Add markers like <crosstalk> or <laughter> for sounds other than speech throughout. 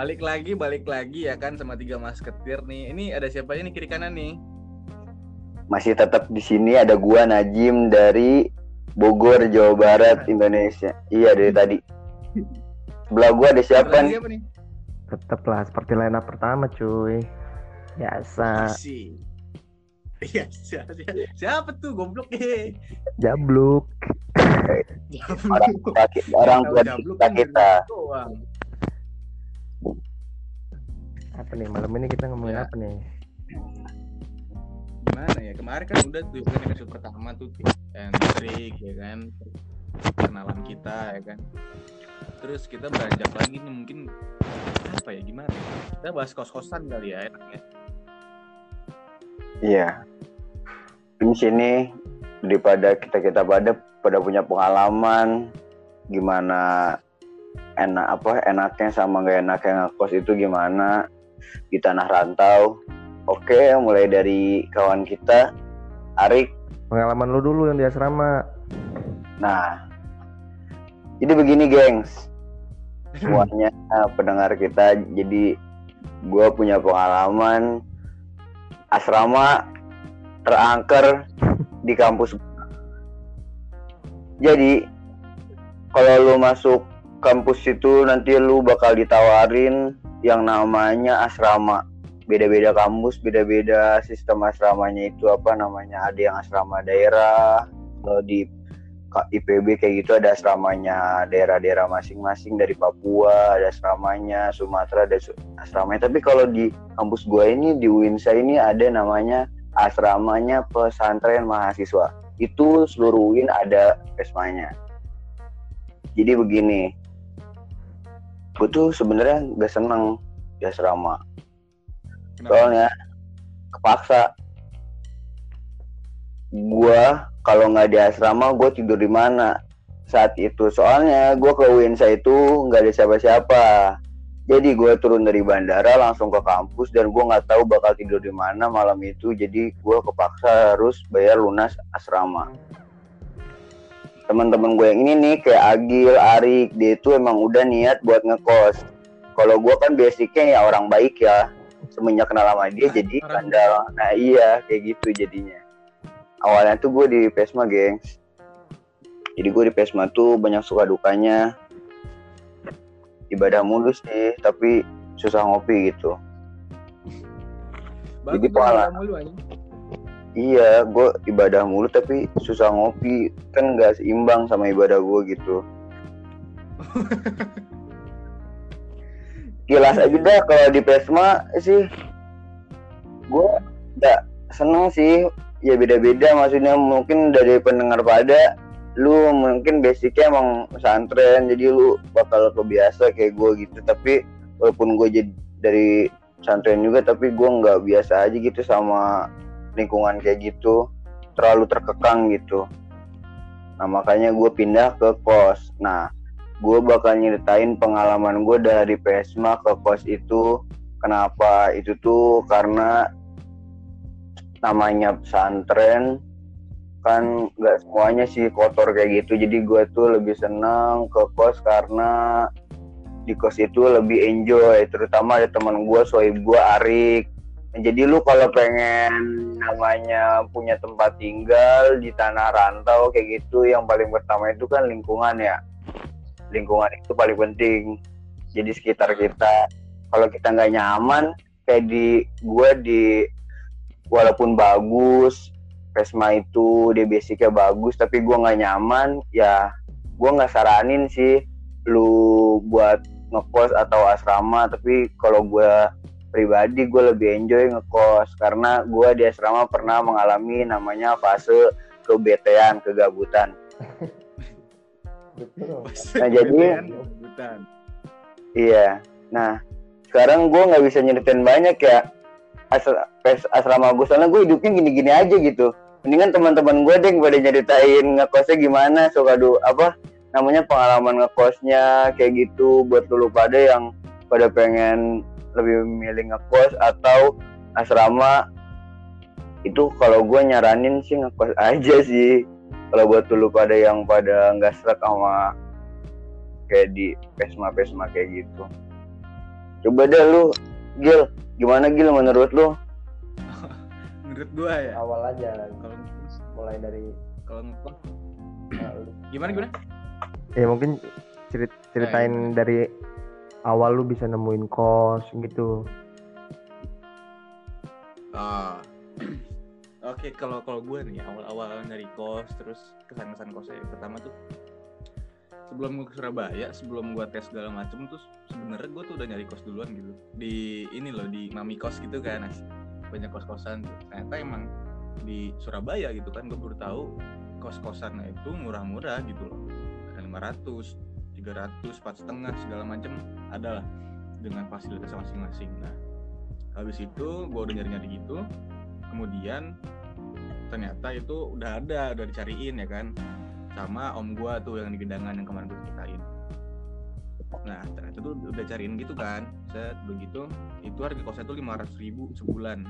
balik lagi balik lagi ya kan sama tiga masketir nih ini ada siapa aja nih kiri kanan nih Masih tetap di sini ada gua Najim dari Bogor, Jawa Barat, Indonesia. Iya dari tadi. Sebelah gua ada siapa nih? siapa nih Tetep lah seperti line up pertama cuy. Biasa. Masih. Iya, siapa, siapa tuh goblok eh. Jabluk. Orang tua kita, orang tua Jabluk kita kan kita. Apa nih malam ini kita ngomongin Ya. apa nih? Gimana ya? Kemarin kan udah tuh kan episode pertama tuh and trick ya kan. Kenalan kita ya kan. Terus kita beranjak lagi nih mungkin apa ya gimana? ya? Kita bahas kos-kosan kali ya enaknya. Iya. Di sini daripada kita kita pada pada punya pengalaman gimana enak apa enaknya sama nggak enaknya ngekos itu gimana di tanah rantau. Oke, mulai dari kawan kita Arik. Pengalaman lu dulu yang di asrama. Nah, jadi begini, gengs. Semuanya <clears throat> pendengar kita, jadi gue punya pengalaman asrama terangker <laughs> di kampus. Jadi kalau lu masuk kampus itu nanti lu bakal ditawarin yang namanya asrama. Beda-beda kampus, beda-beda sistem asramanya itu apa namanya? Ada yang asrama daerah, kalau di IPB kayak gitu ada asramanya daerah-daerah masing-masing dari Papua ada asramanya Sumatera ada asramanya tapi kalau di kampus gua ini di Winsa ini ada namanya asramanya pesantren mahasiswa itu seluruh Win ada pesmanya jadi begini gue tuh sebenarnya gak seneng di asrama Kenapa? soalnya kepaksa. Gua kalau nggak di asrama gue tidur di mana saat itu? Soalnya gua ke Winsa itu nggak ada siapa-siapa. Jadi gue turun dari bandara langsung ke kampus dan gua nggak tahu bakal tidur di mana malam itu. Jadi gua kepaksa harus bayar lunas asrama teman-teman gue yang ini nih kayak Agil, Arik, dia itu emang udah niat buat ngekos. Kalau gue kan basicnya ya orang baik ya, semenjak kenal sama dia jadi bandel. Nah iya kayak gitu jadinya. Awalnya tuh gue di Pesma gengs. Jadi gue di Pesma tuh banyak suka dukanya. Ibadah mulu sih, tapi susah ngopi gitu. Bagus jadi pengalaman. Iya, gue ibadah mulu tapi susah ngopi. Kan gak seimbang sama ibadah gue gitu. <laughs> Kilas aja dah kalau di Pesma sih gue gak seneng sih ya beda-beda maksudnya mungkin dari pendengar pada lu mungkin basicnya emang pesantren jadi lu bakal kebiasa kayak gue gitu tapi walaupun gue jadi dari pesantren juga tapi gue nggak biasa aja gitu sama lingkungan kayak gitu terlalu terkekang gitu. Nah makanya gue pindah ke kos. Nah gue bakal nyeritain pengalaman gue dari PSMA ke kos itu. Kenapa? Itu tuh karena namanya pesantren kan nggak semuanya sih kotor kayak gitu. Jadi gue tuh lebih senang ke kos karena di kos itu lebih enjoy. Terutama ada teman gue soib gue Arik jadi lu kalau pengen namanya punya tempat tinggal di tanah rantau kayak gitu yang paling pertama itu kan lingkungan ya. Lingkungan itu paling penting. Jadi sekitar kita kalau kita nggak nyaman kayak di gua di walaupun bagus Pesma itu dia basicnya bagus tapi gua nggak nyaman ya gua nggak saranin sih lu buat ngekos atau asrama. Tapi kalau gua pribadi gue lebih enjoy ngekos. Karena gue di asrama pernah mengalami namanya fase kebetean kegabutan. <laughs> Nah, jadi- iya. Nah sekarang gue nggak bisa nyeritain banyak ya Asra- pes- asrama gue. Soalnya gue hidupnya gini-gini aja gitu. Mendingan teman-teman gue deh pada nyeritain ngekosnya gimana suka do apa namanya pengalaman ngekosnya kayak gitu. Buat dulu pada yang pada pengen lebih memilih ngekos atau asrama itu kalau gue nyaranin sih ngekos <laughs> aja sih. Kalau buat dulu pada yang pada nggak serak sama kayak di pesma pesma kayak gitu. Coba deh lu Gil gimana Gil menurut lu? <laughs> Menurut gua ya. Awal aja kalau mulai dari kalau ngekos. Nah, lu. gimana gimana? Ya mungkin cerit ceritain dari awal lu bisa nemuin kos gitu Ah. <clears throat> Oke, kalau kalau gue nih awal-awal dari kos terus kesan-kesan kosnya pertama tuh sebelum gue ke Surabaya, sebelum gue tes segala macem tuh sebenarnya gue tuh udah nyari kos duluan gitu di ini loh di mami kos gitu kan banyak kos-kosan tuh. ternyata emang di Surabaya gitu kan gue baru tahu kos-kosannya itu murah-murah gitu loh ada 500 300 empat setengah segala macem ada lah dengan fasilitas masing-masing. Nah habis itu gue udah nyari-nyari gitu kemudian ternyata itu udah ada udah dicariin ya kan? Sama om gue tuh yang di gedangan yang kemarin gue ceritain. Nah ternyata tuh udah cariin gitu kan? Set begitu itu harga kosnya tuh lima ribu sebulan.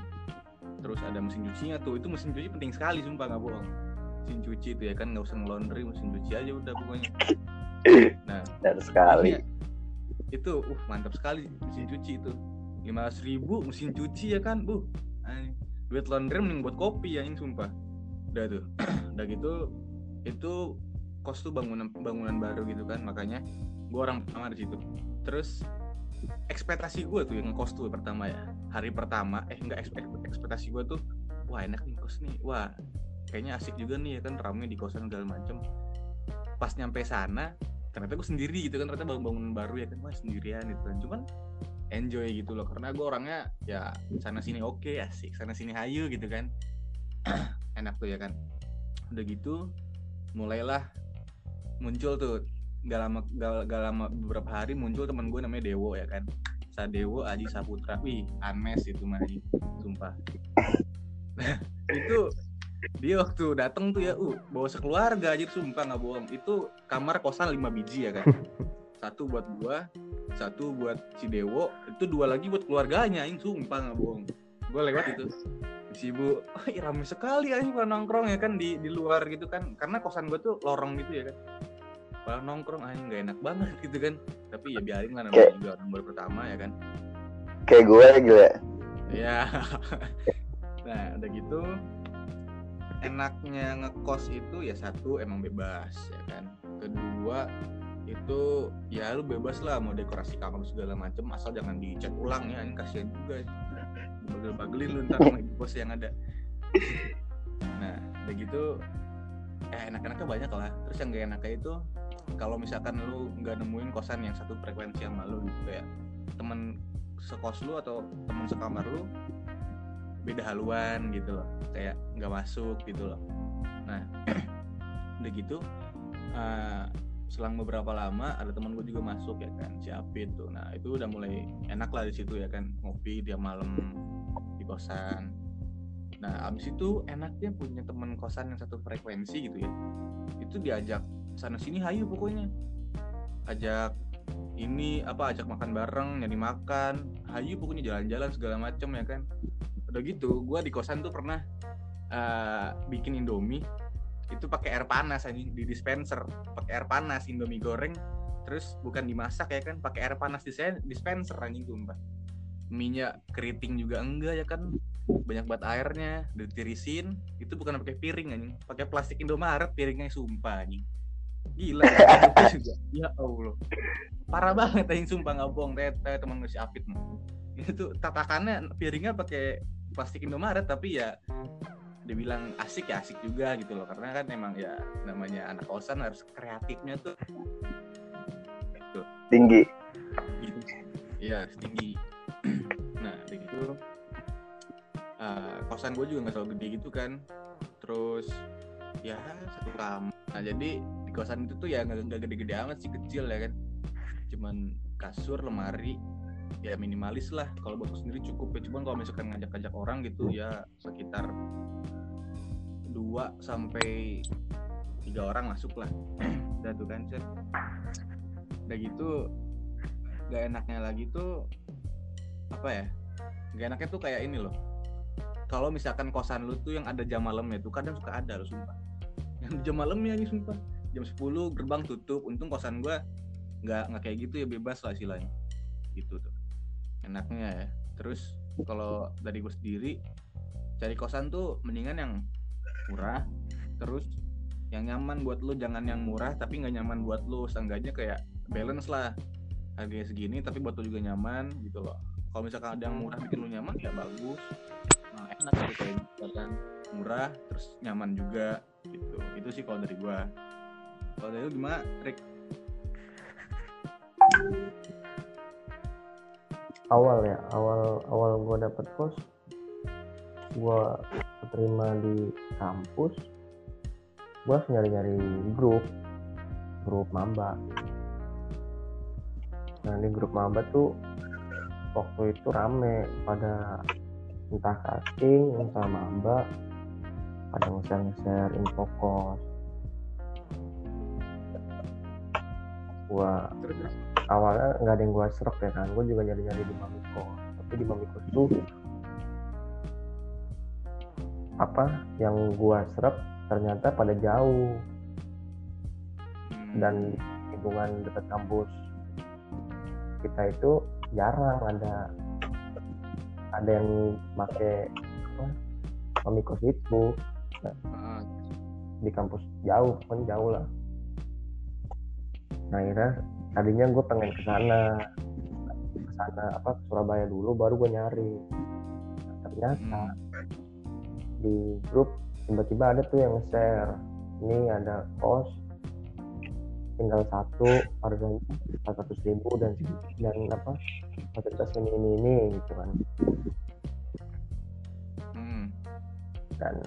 Terus ada mesin cucinya tuh itu mesin cuci penting sekali sumpah nggak bohong. Mesin cuci itu ya kan nggak usah ngelondri mesin cuci aja udah pokoknya nah dan sekali. itu uh mantap sekali mesin cuci itu. lima ribu mesin cuci ya kan bu Anjing. duit laundry mending buat kopi ya ini sumpah. Udah tuh <clears throat> udah gitu itu kos tuh bangunan bangunan baru gitu kan makanya gua orang pertama di situ. Terus ekspektasi gue tuh yang ngekos tuh pertama ya. Hari pertama eh enggak ekspek- ekspektasi gue tuh wah enak nih kos nih. Wah kayaknya asik juga nih ya kan rame di kosan segala macem pas nyampe sana ternyata gue sendiri gitu kan ternyata bangun bangunan baru ya kan wah sendirian gitu kan. Cuman enjoy gitu loh karena gue orangnya ya sana sini oke asik sana sini hayu gitu kan. <clears throat> Enak tuh ya kan. Udah gitu mulailah muncul tuh gak lama gak, gak lama beberapa hari muncul teman gue namanya Dewo ya kan. Sadewo Aji Saputra wih Anes itu mah sumpah. <laughs> Itu dia waktu dateng tuh ya uh bawa sekeluarga aja sumpah nggak bohong. Itu kamar kosan 5 biji ya kan? <laughs> Satu buat gua satu buat si Dewo itu dua lagi buat keluarganya ini sumpah nggak bohong. Gua lewat itu. Si ibu oh, ih, rame sekali aja kalau nongkrong ya kan di di luar gitu kan. Karena kosan gua tuh lorong gitu ya kan. Kalau nongkrong aja nggak enak banget gitu kan. Tapi ya biarin lah namanya juga orang baru pertama ya kan. Kayak gue gila. Ya. <laughs> nah, udah gitu enaknya ngekos itu ya satu emang bebas ya kan. Kedua itu ya lu bebas lah mau dekorasi kamar segala macem asal jangan dicat ulang ya ini kasihan juga. Bagel-bagelin lu ntar sama ibu kos yang ada. Nah udah gitu eh enak-enaknya banyak lah. Terus yang gak enaknya itu kalau misalkan lu nggak nemuin kosan yang satu frekuensi sama lu gitu kayak temen sekos lu atau temen sekamar lu beda haluan gitu loh kayak nggak masuk gitu loh. Nah <clears throat> udah gitu eh, selang beberapa lama ada teman gue juga masuk ya kan si Apit tuh. Nah itu udah mulai enak lah di situ ya kan ngopi dia malam di kosan. Nah abis itu enaknya punya temen kosan yang satu frekuensi gitu ya itu diajak sana sini hayu pokoknya. Ajak ini apa ajak makan bareng nyari makan. Hayu pokoknya jalan-jalan segala macem ya kan udah gitu gua di kosan tuh pernah eh, bikin indomie. Itu pakai air panas anjing di dispenser. Pakai air panas indomie goreng. Terus bukan dimasak ya kan pakai air panas di dispenser anjing mbak minyak keriting juga enggak ya kan banyak banget airnya ditirisin itu bukan pakai piring anjing pakai plastik Indomaret piringnya sumpah anjing. Gila itu juga. Ya Allah. Parah banget anjing sumpah nggak bohong tete teman gue si Apit itu tatakannya piringnya pakai plastik Indomaret tapi ya dibilang asik ya asik juga gitu loh. Karena kan emang ya namanya anak kosan harus kreatifnya tuh tinggi. Gitu iya harus tinggi. <clears throat> Nah udah gitu. Eh, kosan gue juga nggak terlalu gede gitu kan. Terus ya satu kamar nah jadi di kosan itu tuh ya nggak nggak gede-gede amat sih kecil ya kan. Cuman kasur lemari ya minimalis lah. Kalau buat sendiri cukup ya. Cuman kalau misalkan ngajak-ngajak orang gitu ya sekitar dua sampai tiga orang masuk lah. <clears throat> Udah tuh kan udah gitu gak enaknya lagi tuh apa ya gak enaknya tuh kayak ini loh. Kalau misalkan kosan lu tuh yang ada jam malamnya tuh kadang suka ada loh sumpah. Yang jam malamnya nih sumpah. Jam 10 gerbang tutup untung kosan gua nggak nggak kayak gitu ya bebas lah istilahnya. Gitu tuh enaknya ya. Terus kalau dari gue sendiri cari kosan tuh mendingan yang murah terus yang nyaman buat lu. Jangan yang murah tapi nggak nyaman buat lu. Seenggaknya kayak balance lah. Harganya segini tapi buat lu juga nyaman gitu loh. Kalau misalkan ada yang murah bikin lu nyaman ya bagus. Nah enak gitu kayak gitu kan. Murah terus nyaman juga gitu. Itu sih kalau dari gua. Kalau dari lu gimana Rick awal ya awal awal gue dapet kos gue terima di kampus gue harus nyari nyari grup grup mamba. Nah di grup mamba tuh waktu itu rame pada entah casting entah mamba pada nge-share info kos. Terus awalnya nggak ada yang gua serap ya kan gua juga nyari nyari di Mamiko tapi di Mamiko tuh apa yang gua serap ternyata pada jauh. Hmm, dan lingkungan dekat kampus kita itu jarang ada. Ada yang pakai apa Mamikos itu ah, di kampus jauh kan jauh lah. Nah akhirnya tadinya gue pengen ke sana ke sana apa ke Surabaya dulu baru gue nyari. Nah, ternyata hmm, di grup tiba-tiba ada tuh yang nge-share ini ada kos tinggal satu harganya empat ratus ribu dan dan apa fasilitas ini ini ini gitu kan. Hmm. dan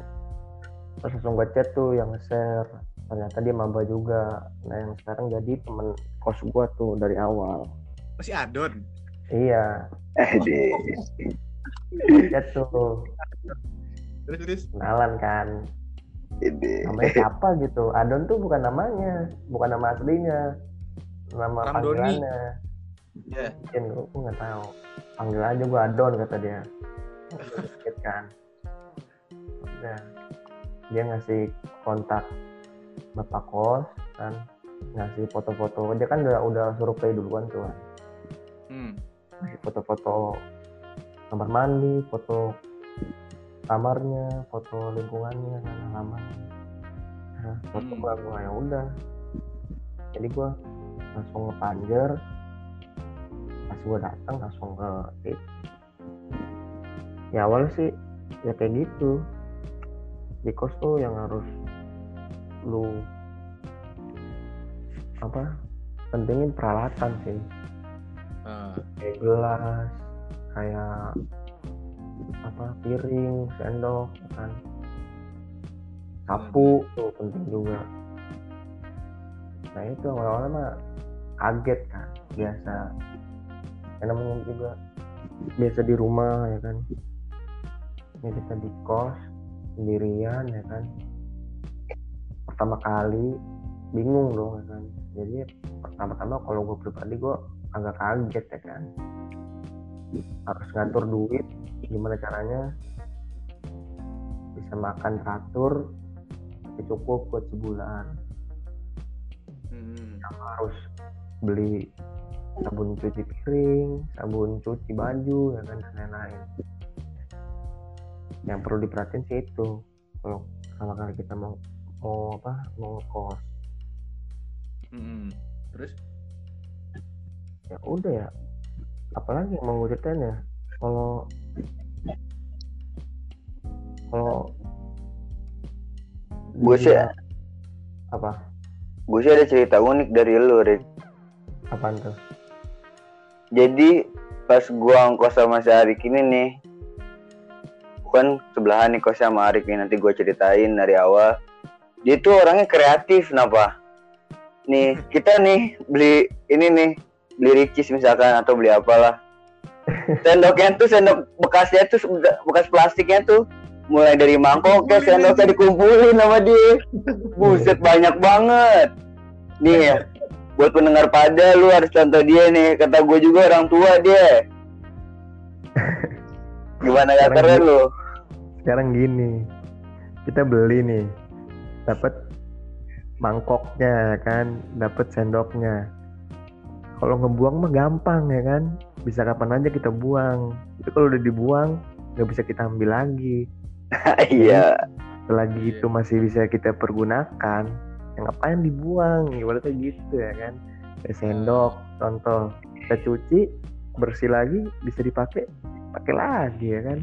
terus langsung gue chat tuh yang nge-share ternyata dia maba juga. Nah yang sekarang jadi temen kos gua tuh dari awal. Masih adon? Iya. Eh, deh. chat tuh. Terus terus kenalan kan. Ini. namanya siapa gitu? Adon tuh bukan namanya. Bukan nama aslinya. Nama Ramdhani. panggilannya. Ya mungkin gue gue nggak tahu. Panggil aja gue Adon kata dia. Sedikit kan. Udah. Dia ngasih kontak bapak kos kan ngasih foto-foto dia kan udah udah survei duluan tuh kan. hmm. ngasih foto-foto kamar mandi foto kamarnya foto lingkungannya kan halamannya nah, foto Hmm. gua gua ya udah jadi gua langsung ngepanjer pas gua datang langsung ke tip ya awal sih ya kayak gitu di kos tuh yang harus lu apa pentingin peralatan sih. Ah, kayak gelas kayak apa piring sendok kan. Sapu tuh penting juga. Nah itu awal-awal mah kaget kan. Biasa. Yang namanya juga biasa di rumah ya kan. Ini kita di kos sendirian ya kan pertama kali bingung dong ya kan. Jadi pertama-tama kalau gue pribadi gue agak kaget ya kan. Harus ngatur duit gimana caranya bisa makan teratur cukup buat sebulan. Hmm. harus beli sabun cuci piring sabun cuci baju ya kan dan lain-lain. Yang perlu diperhatiin sih itu kalau pertama kali kita mau mau apa mau ngekos Hmm. terus ya udah ya apalagi yang mau gue ceritain ya kalau kalau Gue sih- apa Gue sih ada cerita unik dari lu, Rick. apaan tuh Jadi pas gua ngkos sama si Arik ini nih, kan sebelahan nih kos sama Arik nih nanti gua ceritain dari awal. Dia tuh orangnya kreatif, kenapa? Nih <laughs> kita nih beli ini nih beli ricis misalkan atau beli apalah. Sendoknya tuh sendok bekasnya tuh bekas plastiknya tuh mulai dari mangkoknya sendoknya dikumpulin sama dia. Buset <laughs> banyak banget. Nih ya, buat pendengar pada lu harus contoh dia nih kata gue juga orang tua dia <laughs> gimana Sekarang keren lu sekarang gini kita beli nih dapat mangkoknya ya kan? Dapat sendoknya. Kalau ngebuang mah gampang ya kan? Bisa kapan aja kita buang. Itu kalau udah dibuang nggak bisa kita ambil lagi. <laughs> Iya. Selagi Iya. itu masih bisa kita pergunakan ya ngapain dibuang? Ibaratnya gitu ya kan? Kayak sendok contoh. Kita cuci bersih lagi bisa dipakai pakai lagi ya kan?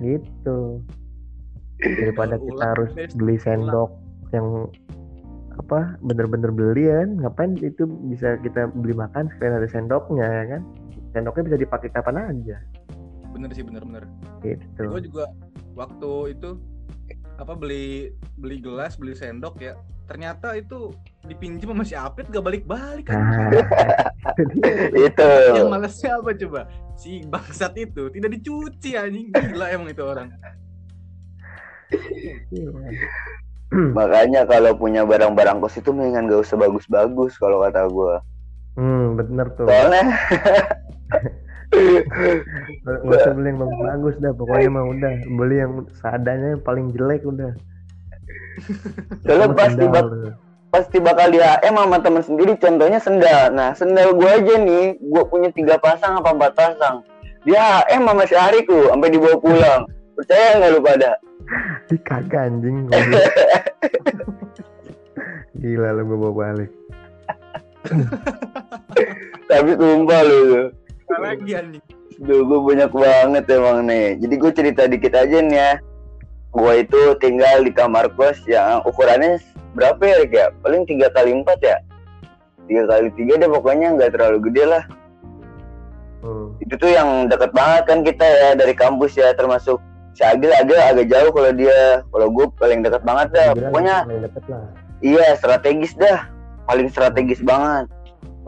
Gitu daripada <laughs> kita harus best. beli sendok yang apa bener-bener beli kan ngapain itu bisa kita beli makan sekalian ada sendoknya ya kan? Sendoknya bisa dipakai kapan aja. Bener sih bener-bener gitu. Gue juga waktu itu apa beli beli gelas beli sendok ya ternyata itu dipinjam sama si Apit gak balik-balik kan? Nah. <laughs> Itu. Yang malesnya apa coba? Si bangsat itu tidak dicuci anjing. Gila emang itu orang. Makanya kalau punya barang-barang kos itu mendingan gak usah bagus-bagus kalau kata gue hmm bener tuh. Soalnya nggak usah beli yang bagus-bagus dah pokoknya mah udah. Beli yang seadanya yang paling jelek udah. Soalnya pasti bak- pasti bakal di HM sama temen sendiri contohnya sendal. Nah sendal gue aja nih gue punya tiga pasang apa empat pasang. Dia HM sama si Ariku sampai dibawa pulang. Percaya nggak lu pada <laughs> Ih, kagak anjing <laughs> gila lu gue bawa balik <laughs> tapi sumpah lu Apa lagi anjing Duh, gue banyak banget emang nih. Jadi gue cerita dikit aja nih ya. Gue itu tinggal di kamar kos yang ukurannya berapa ya, ya? Paling tiga kali empat ya. Tiga kali tiga deh pokoknya nggak terlalu gede lah. hmm. Itu tuh yang deket banget kan kita ya dari kampus ya, termasuk si Agil agak agak jauh kalau dia. Kalau gue paling deket banget dah. Dibilang Pokoknya paling deket lah iya strategis dah. Paling strategis banget.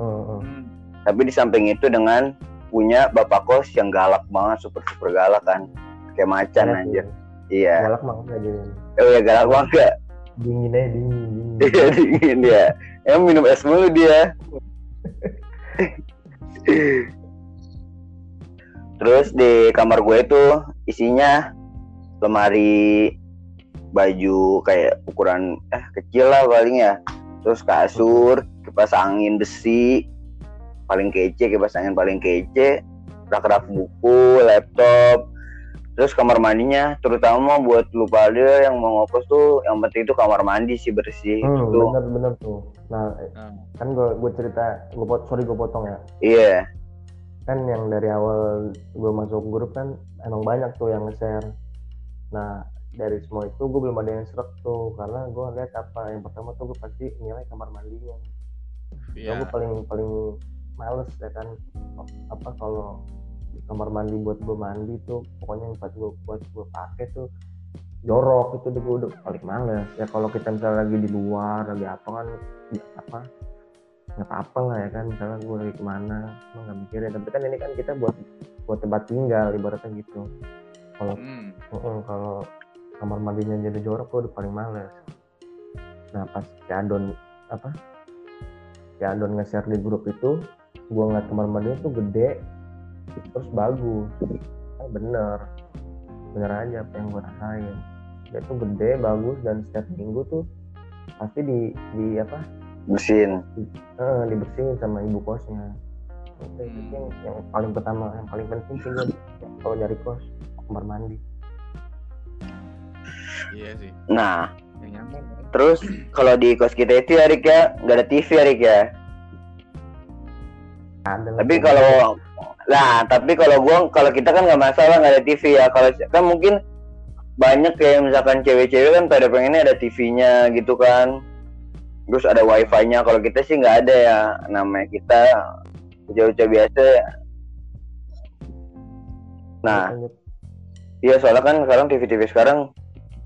oh, oh. Hmm. Tapi di samping itu dengan punya bapak kos yang galak banget, super super galak kan. Kayak macan Galak aja. ya. Iya. galak enggak jadi Oh ya galak banget gak? dingin aja dingin dingin <laughs> Iya dingin dia. Emang minum es mulu dia. <laughs> Terus di kamar gue itu isinya lemari baju kayak ukuran eh kecil lah paling ya. Terus kasur, kipas angin besi, paling kece, kipas angin paling kece, rak-rak buku, laptop, terus kamar mandinya terutama buat lu pada yang mau ngokos tuh yang penting itu kamar mandi sih bersih hmm, itu bener bener tuh. Nah Nah, kan gue gue cerita gue pot sorry gue potong ya. Iya. Kan yang dari awal gue masuk grup kan emang banyak tuh yang nge-share nah dari semua itu gue belum ada yang serak tuh karena gue lihat apa yang pertama tuh gue pasti nilai kamar mandinya. Iya. gue paling paling males ya kan apa kalau kamar mandi buat gue mandi tuh pokoknya yang pas gue buat gue pakai tuh jorok itu tuh gue udah paling males. Ya kalau kita misalnya lagi di luar lagi apa kan ya apa nggak apa-apa lah ya kan misalnya gue lagi ke mana emang nggak mikirin tapi kan ini kan kita buat buat tempat tinggal ibaratnya gitu kalau Hmm. Mm-mm, kalau kamar mandinya jadi jorok gue udah paling males. Nah pas si Adon apa? Si Adon nge-share di grup itu gue ngeliat kamar mandinya tuh gede terus bagus. Ah, bener. Bener aja apa yang gue rasain. Dia tuh gede bagus dan setiap minggu tuh pasti di di apa? Mesin eh, dibersihin sama ibu kosnya. Itu, itu Hmm. yang, yang paling pertama yang paling penting sih gue kalau dari kos kamar mandi. Iya sih. Nah kan? terus kalau di kos kita itu ya Rik ya nggak ada TV ya Rik ya? Ada lah tapi kalau nah tapi kalau gua kalau kita kan nggak masalah nggak ada TV ya. Kalau kan mungkin banyak kayak misalkan cewek-cewek kan pada pengennya ada TV-nya gitu kan. Terus ada wifi-nya kalau kita sih nggak ada ya. Namanya kita ucap-ucap biasa. Ya. nah. Iya soalnya kan sekarang TV-TV sekarang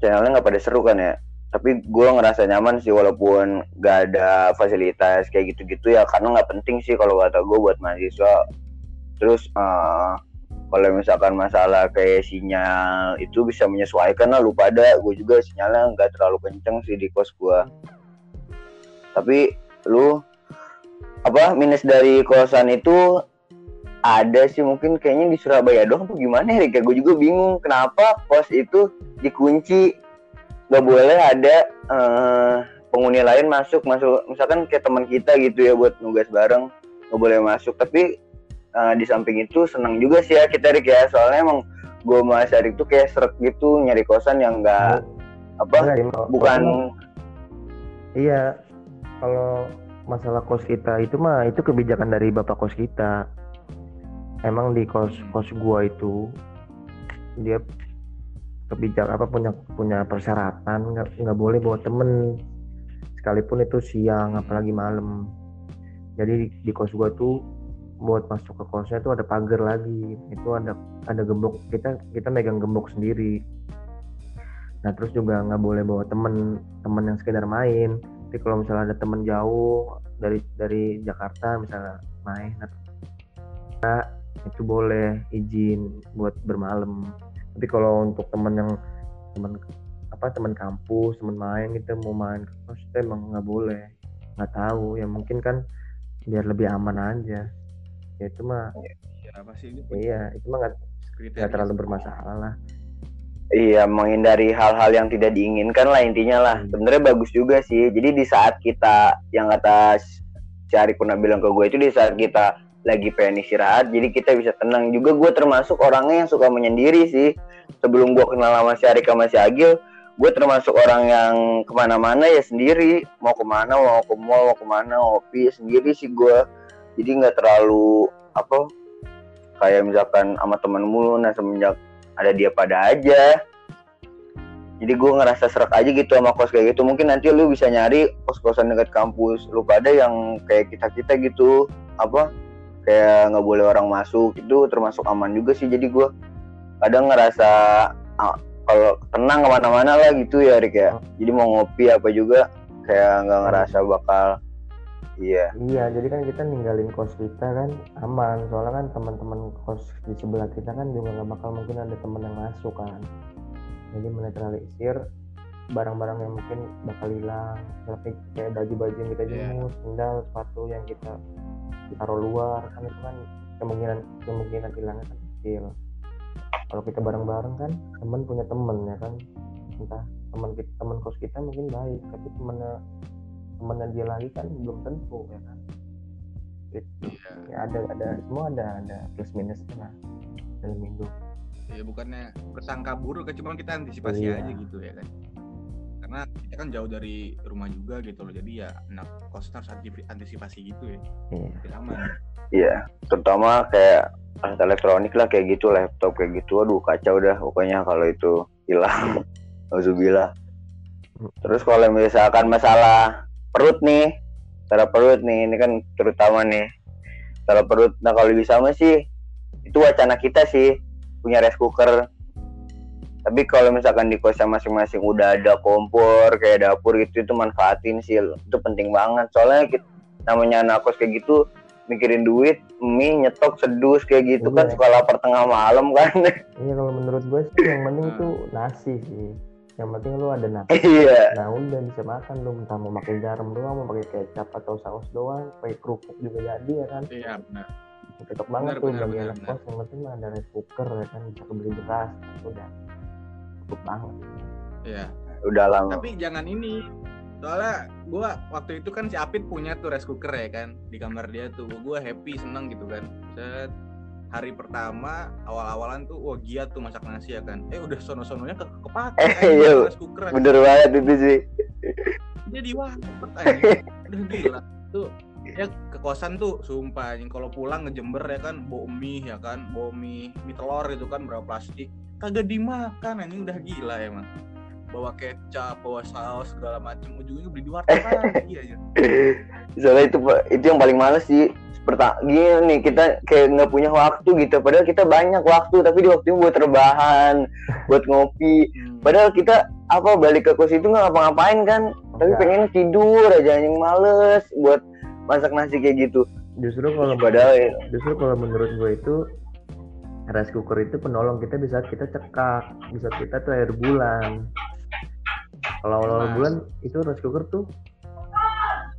channelnya nggak pada seru kan ya. Tapi gue ngerasa nyaman sih walaupun nggak ada fasilitas kayak gitu-gitu ya karena nggak penting sih kalau kata gue buat mahasiswa. Terus eh, kalau misalkan masalah kayak sinyal itu bisa menyesuaikan lah lu pada gue juga sinyalnya nggak terlalu kenceng sih di kos gue. Tapi lu apa minus dari kosan itu ada sih mungkin kayaknya di Surabaya doang tuh gimana ya gue juga bingung kenapa pos itu dikunci nggak boleh ada eh, penghuni lain masuk masuk misalkan kayak teman kita gitu ya buat nugas bareng nggak boleh masuk tapi eh, di samping itu senang juga sih ya kita Rik ya soalnya emang gue sama Syarif tuh kayak seret gitu nyari kosan yang enggak apa. Kalau- bukan Iya, kalau masalah kos kita itu mah itu kebijakan dari bapak kos kita. Emang di kos kos gua itu dia kebijak apa punya punya persyaratan nggak boleh bawa temen. Sekalipun itu siang apalagi malam. Jadi di kos gua tuh buat masuk ke kosnya itu ada pagar lagi. Itu ada ada gembok. Kita kita megang gembok sendiri. Nah terus juga nggak boleh bawa temen temen yang sekedar main. Tapi kalau misalnya ada temen jauh dari dari Jakarta misalnya main nah, itu boleh izin buat bermalam tapi kalau untuk temen yang temen apa temen kampus temen main gitu mau main ke kos itu emang nggak boleh nggak tahu ya mungkin kan biar lebih aman aja ya itu mah ya apa sih ini iya itu mah nggak terlalu bermasalah lah Iya, menghindari hal-hal yang tidak diinginkan lah intinya lah. Hmm. Sebenarnya bagus juga sih. Jadi di saat kita yang kata si Ari pernah bilang ke gue itu di saat kita lagi pengen istirahat, jadi kita bisa tenang. Juga gue termasuk orangnya yang suka menyendiri sih. Sebelum gue kenal sama si Ari sama si Agil, gue termasuk orang yang ke mana-mana ya sendiri. Mau ke mana, mau ke mall, mau ke mana, ngopi ya sendiri sih gue. Jadi nggak terlalu apa kayak misalkan sama temen mulu. Nah semenjak ada dia pada aja jadi gue ngerasa serak aja gitu sama kos kayak gitu mungkin nanti lu bisa nyari kos-kosan dekat kampus lu pada yang kayak kita kita gitu apa kayak nggak boleh orang masuk itu termasuk aman juga sih jadi gue kadang ngerasa ah, kalau tenang ke mana-mana lah gitu ya Rik ya jadi mau ngopi apa juga kayak nggak ngerasa bakal iya Iya, jadi kan kita ninggalin kos kita kan aman. Soalnya kan teman-teman kos di sebelah kita kan juga nggak bakal mungkin ada teman yang masuk kan. Jadi menetralisir barang-barang yang mungkin bakal hilang. Seperti kayak baju-baju yang kita Iya. jemur, sendal, sepatu yang kita taruh luar kan itu kan kemungkinan kemungkinan hilangnya kan kecil. Kalau kita bareng-bareng kan teman punya teman ya kan. Entah teman kita teman kos kita mungkin baik, tapi temannya temannya dia lagi kan belum tentu ya kan Iya. ya ada ada semua ada ada plus minusnya lah dalam hidup ya bukannya persangka buruk kan cuma kita antisipasi Iya. aja gitu ya kan karena kita kan jauh dari rumah juga gitu loh. Jadi ya anak kos harus anti- antisipasi gitu ya. Iya biar aman. Iya terutama kayak alat elektronik lah kayak gitu laptop kayak gitu. Aduh kacau dah pokoknya kalau itu hilang. <laughs> Alhamdulillah terus kalau misalkan masalah perut nih cara perut nih ini kan terutama nih. Cara perut nah kalau bisa mah sih itu wacana kita sih punya rice cooker tapi kalau misalkan di kosnya masing-masing udah ada kompor kayak dapur gitu itu manfaatin sih. Itu penting banget. Soalnya kita, namanya anak kos kayak gitu mikirin duit mie nyetok sedus kayak gitu kan Iya. suka lapar tengah malam kan. <laughs> Iya kalau menurut gue sih yang penting itu nasi sih. Yang penting lu ada nasi. Iya. Nah udah bisa makan lu entah mau pakai garam doang mau pakai kecap atau saus doang pakai kerupuk juga jadi ya kan? Iya benar. Cocok banget Benar, tuh benar, bagi benar, anak kos yang penting mah ada rice cooker ya kan? Bisa kebeli beras udah cukup banget. Iya. Udah lama. Tapi jangan ini. Soalnya gua waktu itu kan si Apit punya tuh rice cooker ya kan di kamar dia tuh. Gua happy seneng gitu kan. Set hari pertama awal-awalan tuh wah giat tuh masak nasi ya kan. Eh udah sono-sononya ke kepake Eh, kan, iya. rice cooker bener banget itu sih. Jadi wah udah gila. Tuh ya ke kosan tuh sumpah anjing. Kalau pulang ngejember ya kan bawa mie ya kan bawa mie mie telur itu kan berapa plastik kagak dimakan anjing udah gila emang. Bawa kecap bawa saus segala macem ujungnya beli di warteg <laughs> lagi aja soalnya itu itu yang paling males sih. Seperti gini nih kita kayak nggak punya waktu gitu. Padahal kita banyak waktu tapi di waktu buat rebahan <laughs> buat ngopi. Hmm. padahal kita apa balik ke kos itu nggak ngapa-ngapain kan? Tapi Enggak. pengen tidur aja yang males buat masak nasi kayak gitu. Justru kalau padahal ya, justru kalau menurut gue itu rice cooker itu penolong kita bisa kita cekak bisa kita tuh air bulan. Kalau awal bulan itu rice cooker tuh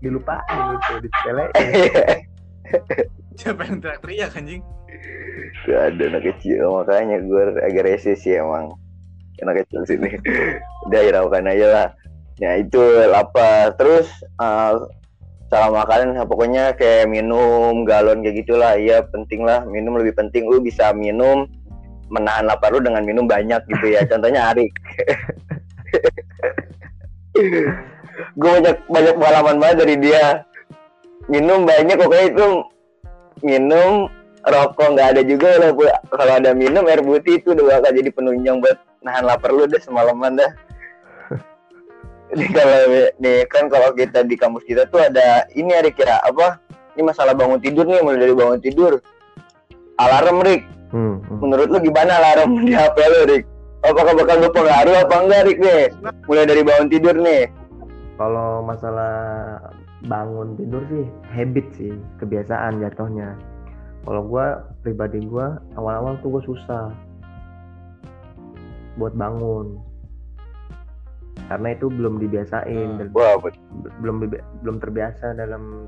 dilupain gitu disepelein <laughs> siapa yang teriak-teriak anjing? Gak ada anak kecil makanya gue agak rese sih emang. Anak kecil sini. <laughs> Udah hiraukan aja lah. Ya itu lapar. Terus uh, salah makanan nah, pokoknya kayak minum galon kayak gitulah. Iya penting lah. Minum lebih penting. Lu bisa minum menahan lapar lu dengan minum banyak gitu ya. <laughs> Contohnya Arik. <laughs> Gue banyak banyak pengalaman banget dari dia. Minum banyak pokoknya itu minum rokok. Nggak ada juga lah kalau ada minum air putih itu udah bakal jadi penunjang buat nahan lapar lu deh semalaman dah Jadi kalau nih kan kalau kita di kampus kita tuh ada ini Rik ya apa? Ini masalah bangun tidur nih mulai dari bangun tidur. Alarm Rik. Hmm, hmm. Menurut lu gimana alarm di HP lu Rik? Apakah bakal berpengaruh apa enggak Rik nih? Mulai dari bangun tidur nih. Kalau masalah bangun tidur sih habit sih, kebiasaan jatuhnya. Kalau gua pribadi gua awal-awal tuh gua susah buat bangun karena itu belum dibiasain Hmm. dan belum belum terbiasa dalam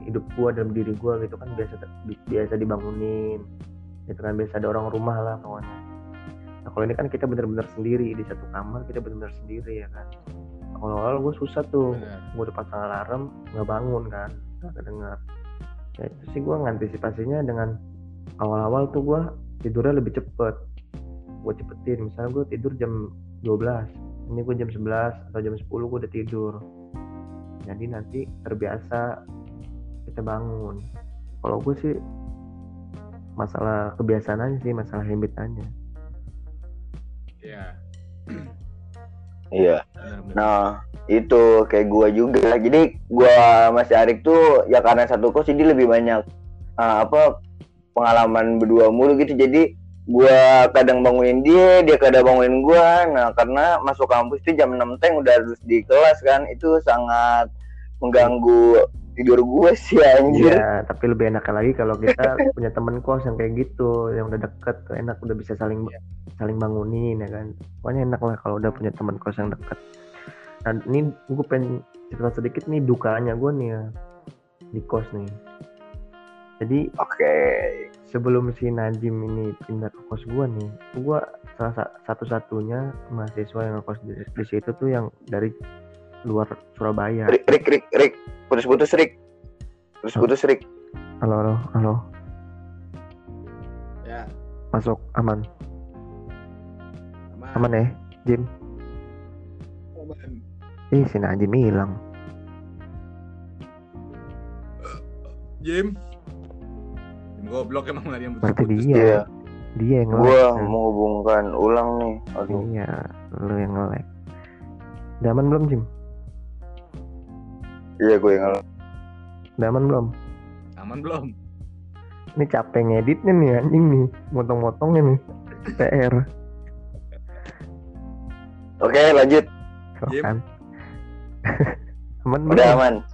hidup gua dalam diri gua gitu kan biasa bi- biasa dibangunin. Gitu kan biasa ada orang rumah lah kawannya nah kalau ini kan kita bener-bener sendiri di satu kamar kita bener-bener sendiri ya kan. Kalau awal gue susah tuh Benar. gue udah pasang alarm nggak bangun kan nggak kedengar ya itu sih gue ngantisipasinya dengan awal-awal tuh gue tidurnya lebih cepet. Gue cepetin misalnya gue tidur jam 12 ini gue jam 11 atau jam 10 gue udah tidur jadi nanti terbiasa kita bangun kalau gue sih masalah kebiasaan aja sih masalah habit aja Iya. Iya. Nah, itu kayak gua juga. Jadi gua masih Arik tuh ya karena satu kos jadi lebih banyak ah, apa pengalaman berdua mulu gitu. Jadi gua kadang bangunin dia, dia kadang bangunin gua. Nah, karena masuk kampus itu jam 6 teng udah harus di kelas kan. Itu sangat mengganggu tidur gua sih anjir. Iya, tapi lebih enak lagi kalau kita <laughs> punya temen kos yang kayak gitu, yang udah deket, enak udah bisa saling saling bangunin ya kan. Pokoknya enak lah kalau udah punya temen kos yang deket. Nah, ini gue pengen cerita sedikit nih dukanya gue nih ya di kos nih. Jadi Oke. Sebelum si Najim ini pindah ke kos gue nih, gue salah sa- satu-satunya mahasiswa yang ngekos di, di situ tuh yang dari luar Surabaya. Rik, Rik, Rik, Rik. Putus-putus Rik. Putus-putus Rik. Halo, halo, halo. Ya, Masuk aman, aman. aman ya, Jim. Aman. Ih, si Najim hilang. Jim. Goblok emang lagi yang Berarti putus-putus. dia. Iya. Dia yang Gua nge-lag. menghubungkan ulang nih. Aduh. Iya, lu yang nge-lag. Udah aman belum, Jim? Iya, gue yang ngelag. Udah aman belum? Aman belum? Ini capek ngeditnya nih anjing nih. Motong-motongnya nih. PR. Oke, lanjut. Tuh Jim. kan. <laughs> aman Udah belum? aman. <laughs>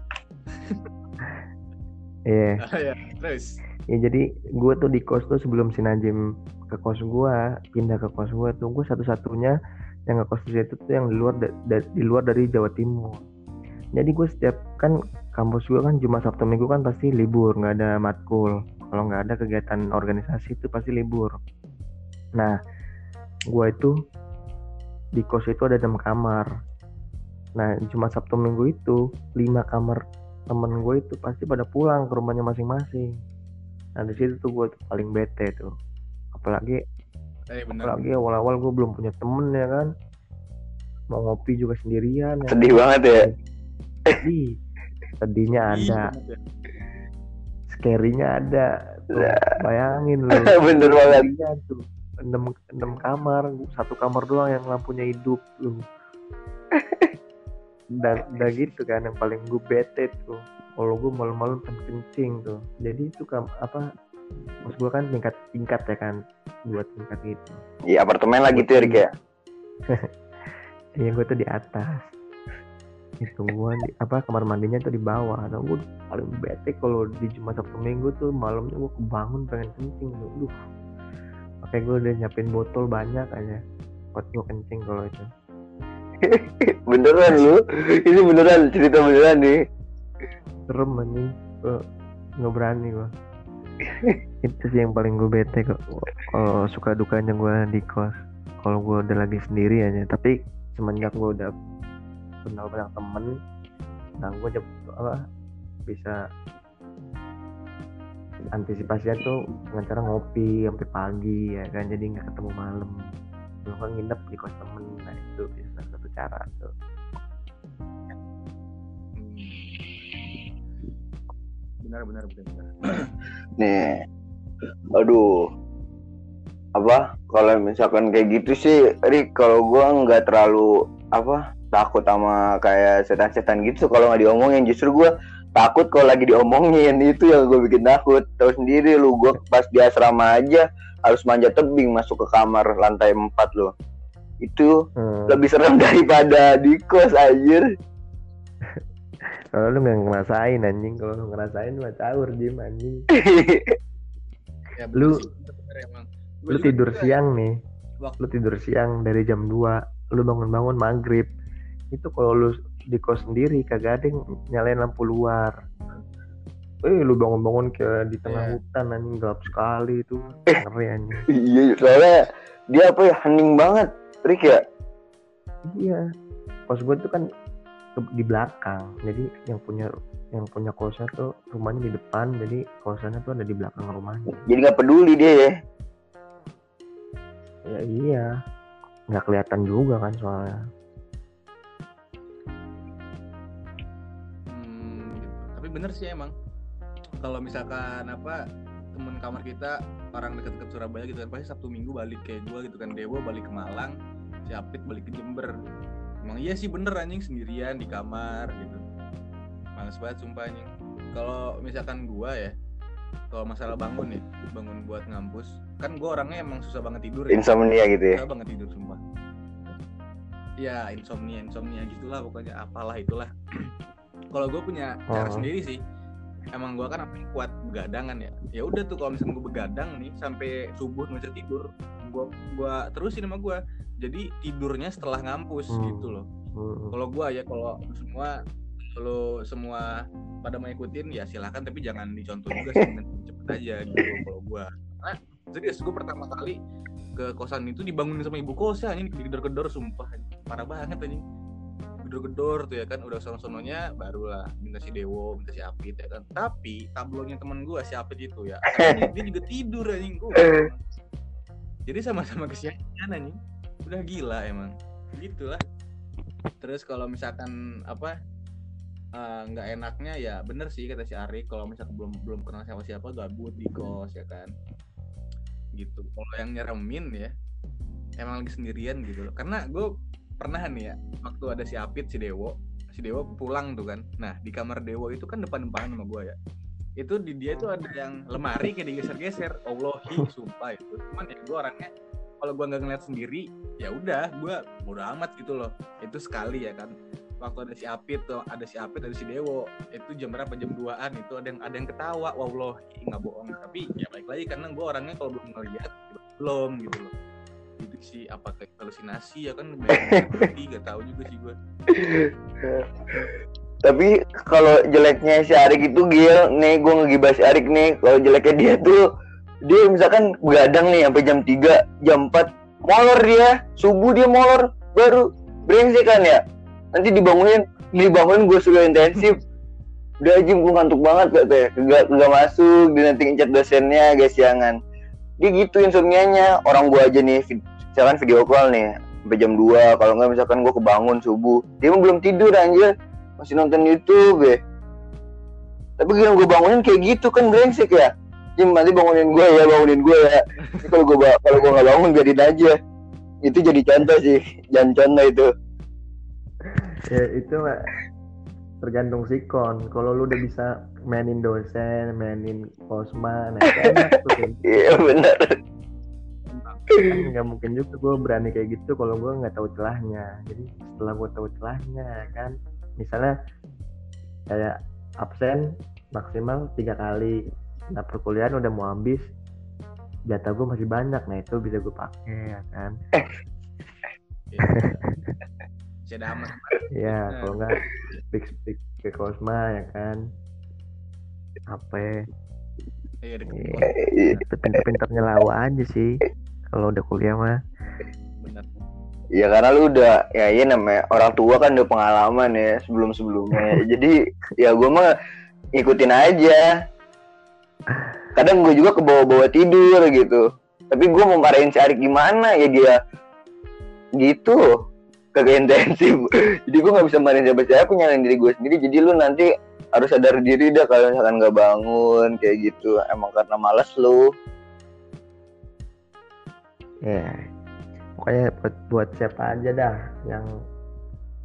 Iya. Ah, ya, terus. Ya jadi gue tuh di kos tuh sebelum si Najim ke kos gua pindah ke kos gua tuh gue satu-satunya yang ngekos di situ tuh yang di luar di luar dari Jawa Timur. Jadi gue setiap kan kampus gua kan Jumat Sabtu Minggu kan pasti libur nggak ada matkul. Kalau nggak ada kegiatan organisasi itu pasti libur. Nah, gua itu di kos itu ada enam kamar. Nah, Jumat Sabtu Minggu itu lima kamar temen gue itu pasti pada pulang ke rumahnya masing-masing. Nah di situ tuh gue paling bete tuh. Apalagi Eh apalagi awal-awal gue belum punya temen ya kan. Mau ngopi juga sendirian ya. Sedih banget ya. Sedih. Sedihnya ada, Iya, scary-nya ada. Tuh, Ya. bayangin lu. <laughs> Bener banget. Iya tuh. Enam, enam kamar, satu kamar doang yang lampunya hidup lu. <laughs> Dan udah gitu kan yang paling gue bete tuh. Kalau gue malam-malam pengen kencing tuh. Jadi itu kam apa? Maksud gue kan tingkat tingkat ya kan buat tingkat itu. Iya, apartemen lagi tuh ya, ya. <laughs> Iya gue tuh di atas. Itu gue di apa kamar mandinya tuh di bawah. Nah gue paling bete kalau di Jumat Sabtu Minggu tuh malamnya gue kebangun pengen kencing tuh. Duh. Makanya gue udah nyiapin botol banyak aja buat gue kencing kalau itu. <laughs> Beneran lu. Ini beneran cerita beneran nih. Serem anjing. Gue nggak berani gue. itu sih yang paling gue bete kok. Kalau suka dukanya gue di kos. Kalau gue udah lagi sendiri aja. Tapi semenjak gue udah kenal banyak temen, nah gue apa bisa antisipasinya tuh dengan cara ngopi sampai pagi ya kan jadi nggak ketemu malam belum kan nginep di kos temen nah itu bisa satu cara tuh benar benar benar benar. Nih. Aduh. Apa? Kalau misalkan kayak gitu sih Rik kalau gua nggak terlalu apa takut sama kayak setan-setan gitu kalau nggak diomongin. Justru gua takut kalau lagi diomongin. Itu yang gue bikin takut. Tahu sendiri lu gua pas di asrama aja harus manjat tebing masuk ke kamar lantai 4 lo itu hmm. lebih serem <laughs> daripada di kos anjir kalau lu nggak ngerasain anjing. Kalau lu ngerasain mah caur Jim anjing. <laughs> Ya, Lu- sih, bener, bener emang. Gua lu tidur ya. siang nih. Waktu- lu tidur siang dari jam 2 lu bangun-bangun maghrib. Itu kalau lu di kos sendiri kagak ada yang nyalain lampu luar. Eh lu bangun-bangun kayak di tengah Iya. hutan anjing gelap sekali itu. Ngeri anjing. <laughs> Iya soalnya dia apa ya hening banget. Rik ya? Iya. Kos gue tuh kan ke- di belakang jadi yang punya yang punya kosnya tuh rumahnya di depan jadi kosannya tuh ada di belakang rumahnya jadi nggak peduli dia ya ya iya nggak kelihatan juga kan soalnya Hmm. Tapi bener sih emang. Kalau misalkan apa temen kamar kita orang deket-deket Surabaya gitu kan pasti Sabtu Minggu balik kayak gua gitu kan Dewa balik ke Malang, si Apit balik ke Jember. Emang iya sih bener anjing sendirian di kamar gitu. Males banget sumpah anjing. Kalau misalkan gua ya kalau masalah bangun ya, bangun buat ngampus, kan gua orangnya emang susah banget tidur ya. insomnia gitu ya Susah banget tidur sumpah. Ya insomnia insomnia gitulah pokoknya apalah itulah. <clears throat> kalau gue punya cara Oh. sendiri sih. Emang gue kan apa kuat begadangan ya. Ya udah tuh kalau misalnya gue begadang nih sampai subuh nggak bisa tidur, gue gua terusin sama gue. Jadi tidurnya setelah ngampus Hmm. gitu loh. Hmm. Kalau gue ya kalau semua kalau semua pada mau ikutin ya silahkan tapi jangan dicontoh juga sih cepet aja gitu kalau gue. Karena serius gue pertama kali ke kosan itu dibangunin sama ibu kos ya anjing digedor-gedor sumpah parah banget anjing gedor-gedor tuh ya kan udah sono-sononya barulah minta si Dewo minta si Apit ya kan tapi tablonya temen gua si Apit itu ya dia juga tidur anjing gua <laughs> jadi sama-sama kesiangan anjing. Udah gila emang. Gitulah terus kalau misalkan apa eh, nggak enaknya ya bener sih kata si Ari. Kalau misalkan belum belum kenal siapa siapa gabut di kos ya kan. Gitu. Kalau yang nyeremin ya emang lagi sendirian gitu loh. Karena gue pernah nih ya waktu ada si Apit si Dewo. Si Dewo pulang tuh kan. Nah di kamar Dewo itu kan depan depanan sama gue ya itu di dia itu ada yang lemari kayak digeser-geser. Allahi sumpah itu. Cuman ya gue orangnya kalau gue nggak ngeliat sendiri ya udah gue bodo amat gitu loh. Itu sekali ya kan. Waktu ada si Apit tuh ada si Apit ada si Dewo itu jam berapa? Jam 2an itu. Ada yang ada yang ketawa wallahi nggak bohong. Tapi ya baik lagi karena gue orangnya kalau belum ngeliat belum gitu loh. Itu sih apa kayak halusinasi ya kan berarti gak tahu juga sih gue <laughs> tapi kalau jeleknya si Arik itu Gil nih gue ngegibah si Arik nih kalau jeleknya dia tuh dia misalkan begadang nih sampai jam 3 jam 4 molor dia subuh dia molor baru brengsek kan ya? Nanti dibangunin dibangunin gue sudah intensif. Udah aja gue ngantuk banget katanya kagak kagak masuk dia nanti ngecat dosennya guys jangan dia gitu insomnianya. Orang gua aja nih misalkan video call nih sampai jam 2 kalau nggak misalkan gua kebangun subuh. Dia belum tidur anjir masih nonton YouTube ya. Tapi kalau gue bangunin kayak gitu kan brengsek ya. Jim nanti bangunin gue ya bangunin gue ya. Kalau gue kalau gue nggak bangun biarin aja. Itu jadi contoh sih jangan contoh itu. Ya itu mah tergantung sikon. Kalau lu udah bisa mainin dosen mainin nah itu enak tuh kayak gitu. iya benar. Kan nggak mungkin juga gue berani kayak gitu kalau gue nggak tahu celahnya. Jadi setelah gue tahu celahnya ya kan misalnya kayak absen maksimal tiga kali. Nah perkuliahan udah mau habis jatah gue masih banyak. Nah itu bisa gue pakai ya kan? <laughs> Ya. Ya kalau nggak speak speak ke kosma ya kan? Apa Iya deket Iya. itu pinter-pinternya lawa aja sih kalau udah kuliah mah. Bener Ya karena lu udah ya iya namanya orang tua kan udah pengalaman ya sebelum sebelumnya. <laughs> Jadi ya gue mah ikutin aja. Kadang gue juga ke bawah-bawah tidur gitu. Tapi gue mau marahin si Arik gimana? Ya dia gitu. Kagak intensif. <laughs> Jadi gue nggak bisa marahin siapa siapa aku nyalain diri gue sendiri. Jadi lu nanti harus sadar diri dah kalau misalkan nggak bangun kayak gitu. Emang karena malas lu. Ya pokoknya buat, buat siapa aja dah yang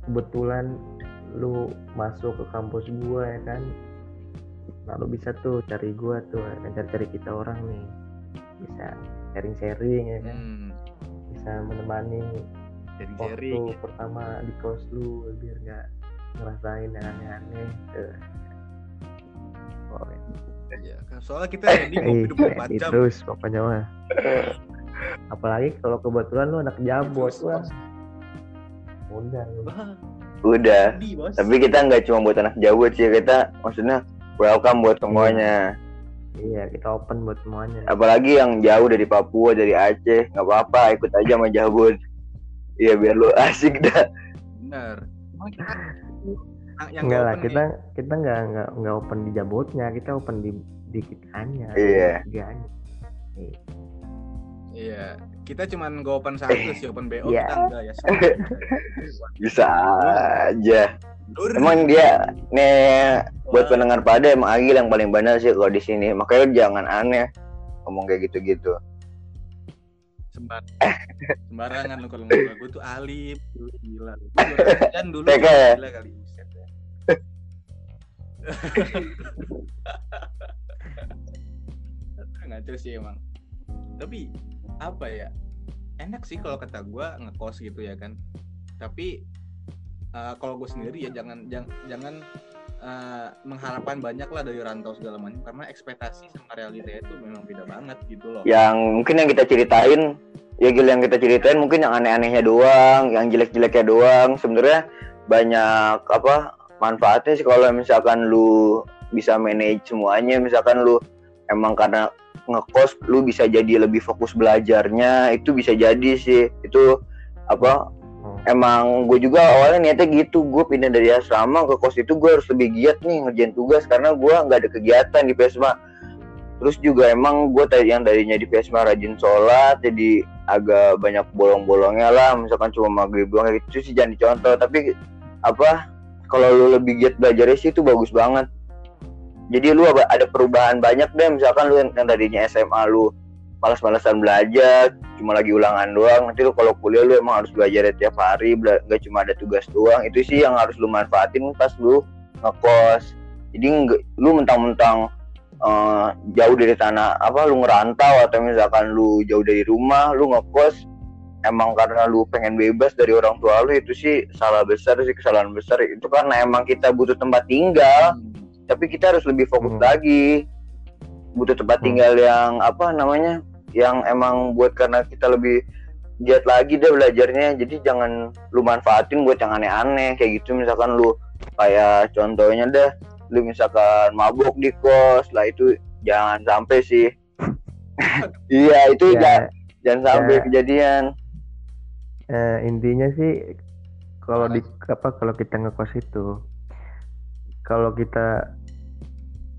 kebetulan lu masuk ke kampus gua ya kan? Nah lu bisa tuh cari gua tuh ya kan cari-cari kita orang nih. Bisa sharing-sharing ya kan? Hmm, bisa menemani sharing-sharing. waktu pertama di kos lu biar nggak ngerasain yang aneh-aneh tuh. Oh, Iya, kan? Soalnya kita <laughs> jadi ngopi eh, 24 jam. terus pokoknya mah <laughs> apalagi kalau kebetulan lu anak jabot wah. udah. Lu. Udah bos. tapi kita nggak cuma buat anak jawab sih kita maksudnya welcome buat semuanya. Iya kita open buat semuanya. Apalagi yang jauh dari Papua dari Aceh nggak apa-apa ikut aja sama Jabut iya biar lu asik dah. Bener. Yang- enggak lah open kita nih, kita nggak nggak nggak open di jabotnya kita open di di kitanya. Iya. tiganya Iya, kita cuman go open satu sih open BO Iya. kita enggak ya. <laughs> bisa aja Dur. emang dia nih buat pendengar pada emang Agil yang paling benar sih kalau di sini makanya lu jangan aneh ngomong kayak gitu-gitu Sembar <laughs> sembarangan lu kalau ngomong gue tuh alif Lu gila. Dan <laughs> dulu TK ya? gila kali ya. Ngaco sih emang. Tapi apa ya? Enak sih kalau kata gua ngekos gitu ya kan. Tapi eh, kalau gue sendiri ya jangan jangan jangan eh, mengharapkan banyak lah dari rantau segala macam karena ekspektasi sama realita itu memang beda banget gitu loh. yang mungkin yang kita ceritain ya Gil yang kita ceritain mungkin yang aneh-anehnya doang yang jelek-jeleknya doang sebenarnya banyak apa manfaatnya sih kalau misalkan lu bisa manage semuanya misalkan lu emang karena ngekos lu bisa jadi lebih fokus belajarnya itu bisa jadi sih. Itu apa emang gue juga awalnya niatnya gitu gue pindah dari asrama ke kos itu gue harus lebih giat nih ngerjain tugas karena gue nggak ada kegiatan di PESMA terus juga emang gue tadi yang darinya di PESMA rajin sholat jadi agak banyak bolong-bolongnya lah misalkan cuma maghrib doang gitu sih jangan dicontoh tapi apa kalau lu lebih giat belajarnya sih itu bagus banget jadi lu ada perubahan banyak deh misalkan lu yang, tadinya SMA lu malas-malasan belajar cuma lagi ulangan doang nanti lu kalau kuliah lu emang harus belajar tiap hari nggak cuma ada tugas doang itu sih yang harus lu manfaatin pas lu ngekos. Jadi lu mentang-mentang eh, jauh dari tanah apa lu ngerantau atau misalkan lu jauh dari rumah lu ngekos emang karena lu pengen bebas dari orang tua lu itu sih salah besar sih kesalahan besar. Itu karena emang kita butuh tempat tinggal tapi kita harus lebih fokus Hmm. lagi. Butuh tempat Hmm. tinggal yang apa namanya yang emang buat karena kita lebih giat lagi deh belajarnya. Jadi jangan lu manfaatin buat yang aneh-aneh. Kayak gitu misalkan lu kayak contohnya deh lu misalkan mabuk di kos lah itu jangan sampai sih. <laughs> Iya itu ya. jangan, jangan sampai ya. kejadian. Eh, intinya sih kalau di apa kalau kita ngekos itu kalau kita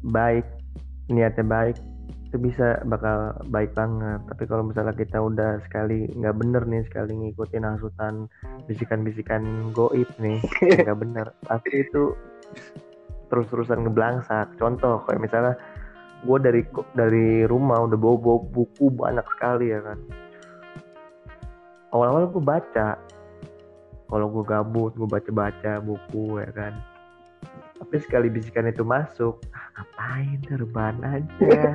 baik niatnya baik itu bisa bakal baik banget. Tapi kalau misalnya kita udah sekali nggak bener nih sekali ngikutin hasutan bisikan-bisikan goib nih <laughs> nggak bener. Pasti itu terus-terusan ngeblangsak contoh kayak misalnya gue dari dari rumah udah bawa bawa buku banyak sekali ya kan. Awal-awal gue baca. Kalau gue gabut gue baca-baca buku ya kan tapi sekali bisikan itu masuk ah, ngapain terbang aja?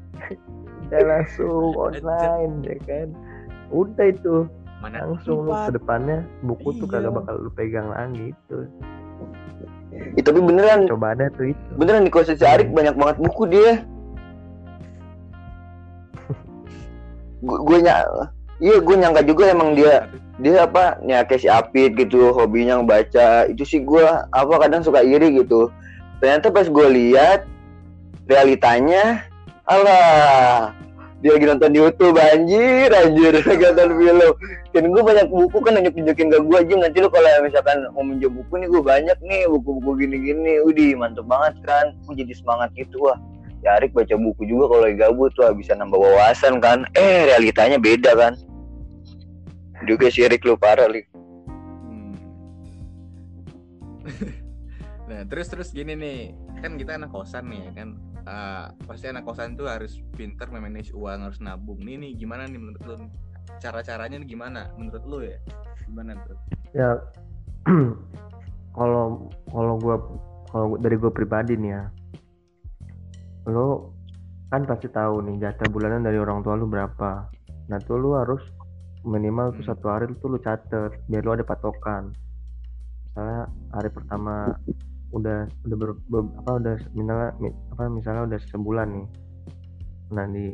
<laughs> Udah langsung online ya kan? Udah itu Mana langsung lu ke depannya buku tuh Iya. kagak bakal lu pegang lagi itu. Ih, tapi beneran coba ada tuh itu. beneran di kos si Arik banyak banget buku dia. <laughs> Gue ny iya gue nyangka juga emang dia dia apa ya kayak si Apit gitu hobinya ngebaca. Itu sih gue apa kadang suka iri gitu. Ternyata pas gue lihat realitanya alah dia lagi nonton YouTube anjir anjir <laughs> nonton film. Dan gue banyak buku kan nunjuk nunjukin ke gue aja nanti lu kalau misalkan mau minjem buku nih gue banyak nih buku-buku gini-gini. Udih mantep banget kan. Gue jadi semangat gitu wah. Ya Arik baca buku juga kalau gabut tuh bisa nambah wawasan kan. Eh realitanya beda kan juga sih Rik lu parah Rik Hmm. <laughs> nah terus terus gini nih. Kan kita anak kosan nih ya kan? Ah, pasti anak kosan tuh harus pinter memanage uang harus nabung. Nih nih gimana nih menurut lu? Cara caranya gimana? Menurut lu ya? Gimana tuh? Ya <clears throat> kalau kalau gua kalau dari gue pribadi nih ya lo kan pasti tahu nih jatah bulanan dari orang tua lu berapa. Nah tuh lu harus minimal tuh Hmm. satu hari tuh lu catet biar lu ada patokan. Misalnya hari pertama udah udah ber, ber- apa udah misalnya mi- apa misalnya udah sebulan nih. Nah di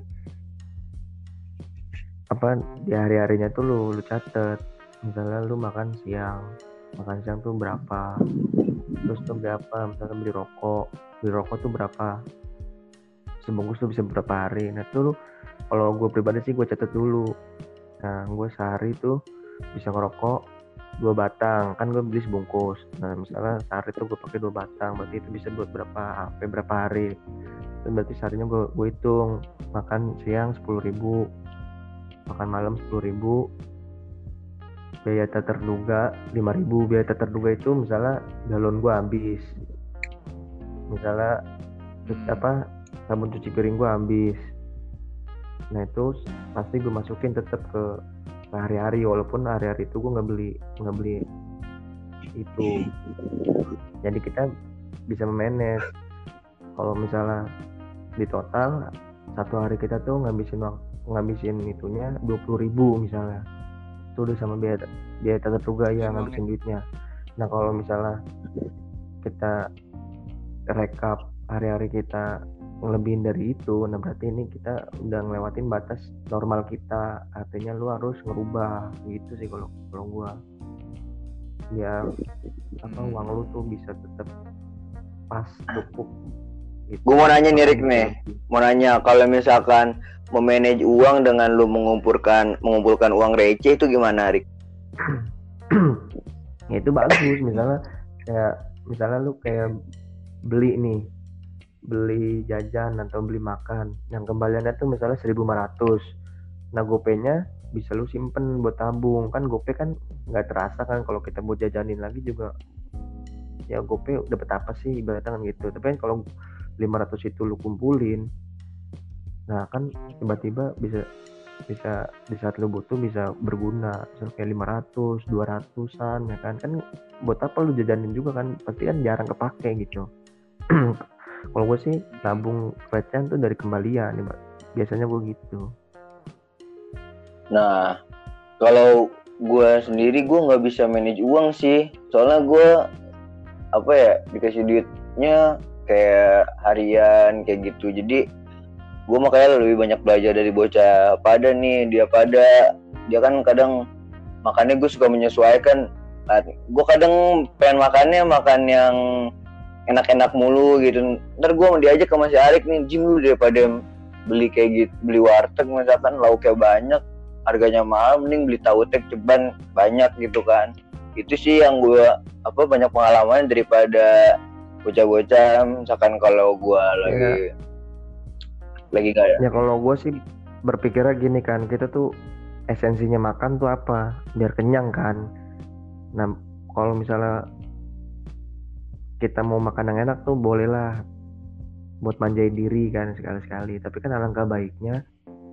apa di hari harinya tuh lu lu catet. Misalnya lu makan siang makan siang tuh berapa? Terus tuh berapa? Misalnya beli rokok beli rokok tuh berapa? Sebungkus tuh bisa berapa hari? Nah tuh lu kalau gue pribadi sih gue catat dulu nah gue sehari tuh bisa ngerokok dua batang. Kan gue beli sebungkus. Nah misalnya sehari tuh gue pakai dua batang berarti itu bisa buat berapa sampai berapa hari. Itu berarti seharinya gue gue hitung. Makan siang sepuluh ribu makan malam sepuluh ribu. Biaya tak terduga 5000 biaya tak terduga itu misalnya galon gua habis. Misalnya Hmm. apa sabun cuci piring gua habis nah itu pasti gue masukin tetap ke hari-hari walaupun hari-hari itu gue nggak beli nggak beli itu. Jadi kita bisa memanage. Kalau misalnya di total satu hari kita tuh ngabisin ngabisin itunya 20.000 ribu misalnya. Itu udah sama biaya biaya tak terduga ya ngabisin duitnya. Nah kalau misalnya kita rekap hari-hari kita ngelebihin dari itu nah berarti ini kita udah ngelewatin batas normal kita artinya lu harus ngerubah gitu sih kalau kalau gua ya apa Hmm. uang lu tuh bisa tetap pas cukup gitu. Gua mau nanya nih, Rick, nih. mau nanya kalau misalkan memanage uang dengan lu mengumpulkan mengumpulkan uang receh itu gimana Rik? <clears throat> ya itu bagus misalnya kayak misalnya lu kayak beli nih beli jajan atau beli makan. Yang kembaliannya tuh misalnya 1500 nah gopenya bisa lu simpen buat tabung. Kan gope kan nggak terasa kan kalau kita buat jajanin lagi juga. Ya gope dapat apa sih? Ibaratnya kan gitu. Tapi kan kalau 500 itu lu kumpulin nah kan tiba-tiba bisa bisa di saat lu butuh bisa berguna. Misal kayak 500 200an ya kan? Kan buat apa lu jajanin juga kan? Pasti kan jarang kepake gitu <clears throat> kalau gue sih nabung recehan tuh dari kembalian nih Mbak. biasanya gue gitu Nah, kalau gue sendiri gue nggak bisa manage uang sih, soalnya gue apa ya dikasih duitnya kayak harian kayak gitu. Jadi gue makanya lebih banyak belajar dari bocah pada nih dia pada dia kan kadang makannya gue suka menyesuaikan. gue kadang pengen makannya makan yang enak-enak mulu gitu. Ntar gue mau diajak ke Mas Arik nih, Jim lu daripada beli kayak gitu, beli warteg misalkan lauknya banyak, harganya mahal mending beli tahu tek ceban banyak gitu kan. Itu sih yang gue apa banyak pengalaman daripada bocah-bocah misalkan kalau gue lagi lagi gak ya kalau gue sih berpikirnya gini kan kita tuh esensinya makan tuh apa? Biar kenyang kan. Nah kalau misalnya kita mau makan yang enak tuh bolehlah buat manjain diri kan sekali-sekali. Tapi kan alangkah baiknya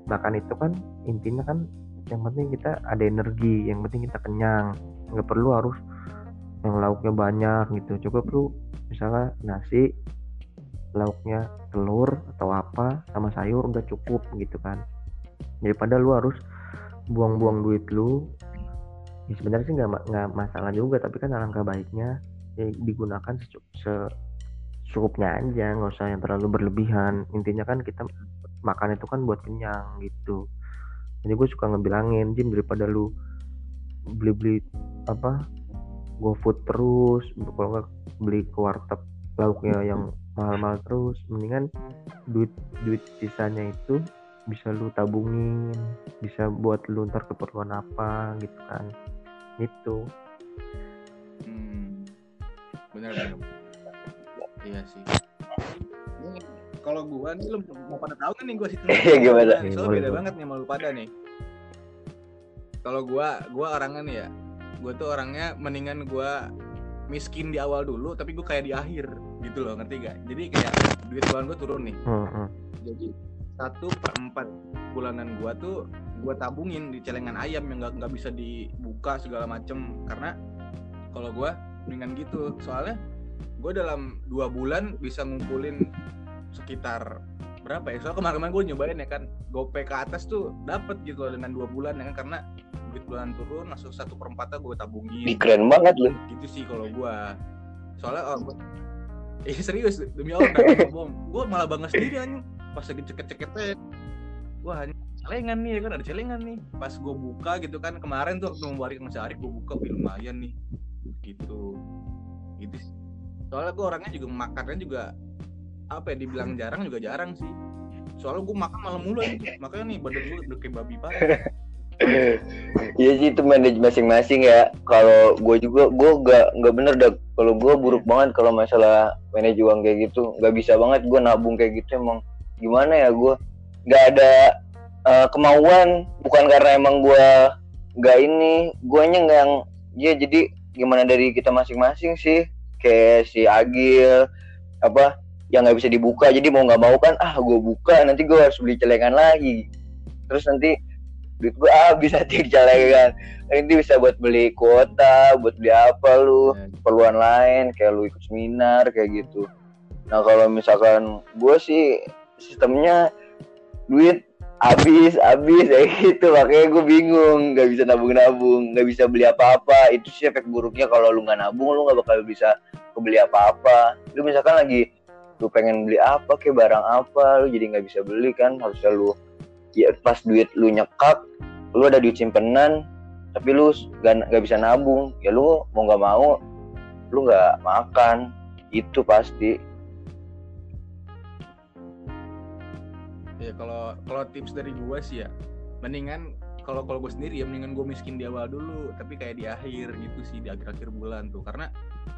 makan itu kan intinya kan yang penting kita ada energi yang penting kita kenyang. Nggak perlu harus yang lauknya banyak gitu. Coba perlu misalnya nasi lauknya telur atau apa sama sayur udah cukup gitu kan. Daripada lu harus buang-buang duit lu ya sebenarnya sih nggak masalah juga tapi kan alangkah baiknya ya digunakan secu- secukupnya aja nggak usah yang terlalu berlebihan. Intinya kan kita makan itu kan buat kenyang gitu. Jadi gue suka ngebilangin Jim daripada lu beli-beli apa GoFood terus kalau nggak beli ke warteg lauknya yang <laughs> mahal-mahal terus. Mendingan duit duit sisanya itu bisa lu tabungin bisa buat lu ntar keperluan apa gitu kan. Itu. Benar benar. Iya sih. Ini kalau gua nih lu mau pada tahu kan nih gua situ. <laughs> Iya, gimana? Soalnya Boleh, beda banget nih sama lu pada nih. Kalau gua gua orangnya nih ya. Gua tuh orangnya mendingan gua miskin di awal dulu tapi gua kayak di akhir gitu loh ngerti gak? Jadi kayak duit bulanan gua turun nih. Jadi satu per empat bulanan gua tuh gua tabungin di celengan ayam yang nggak nggak bisa dibuka segala macem karena kalau gua mendingan gitu. Soalnya gua dalam dua bulan bisa ngumpulin sekitar berapa ya? Soalnya kemarin-kemarin gue nyobain ya kan gope ke atas tuh dapat gitu loh dengan dua bulan ya kan karena duit bulan turun langsung satu per empatnya gue tabungin. Di keren banget lu. gitu sih kalau gua. Soalnya oh, gua, <laughs> eh serius demi allah nggak bohong gua malah bangga sendiri anjing. Pas lagi ceket-ceketnya wah anjing, celengan nih ya kan ada celengan nih. Pas gua buka gitu kan kemarin tuh waktu mau balik sama gua buka lumayan nih gitu gitu soalnya gua orangnya juga makannya juga apa ya dibilang jarang juga jarang sih soalnya gua makan malam mulu gitu makanya nih badan gua udah kayak babi parah Iya sih itu manage masing-masing ya. Kalau gue juga gue nggak nggak bener dah. Kalau gue buruk banget kalau masalah manage uang kayak gitu. Nggak bisa banget gue nabung kayak gitu emang gimana ya gue nggak ada eh, kemauan. Bukan karena emang gue nggak ini. Guanya nggak yang ya jadi gimana dari kita masing-masing sih. Kayak si Agil apa yang nggak bisa dibuka jadi mau nggak mau kan ah gue buka nanti gue harus beli celengan lagi. Terus nanti duit gue habis <laughs> nanti di celengan. Nanti bisa buat beli kuota buat beli apa lu Ya, keperluan lain kayak lu ikut seminar kayak gitu. Nah kalau misalkan gue sih sistemnya duit habis habis kayak gitu. Makanya gue bingung. Nggak bisa nabung nabung nggak bisa beli apa apa itu sih efek buruknya kalau lu nggak nabung lu nggak bakal bisa kebeli apa apa lu misalkan lagi lu pengen beli apa kayak barang apa lu jadi nggak bisa beli kan. Harusnya lu ya pas duit lu nyekak lu ada duit simpenan tapi lu nggak nggak bisa nabung. Ya lu mau nggak mau lu nggak makan. Itu pasti Ya kalau kalau tips dari gua sih ya, mendingan kalau kalau gue sendiri ya mendingan gue miskin di awal dulu, tapi kayak di akhir gitu sih di akhir-akhir bulan tuh, karena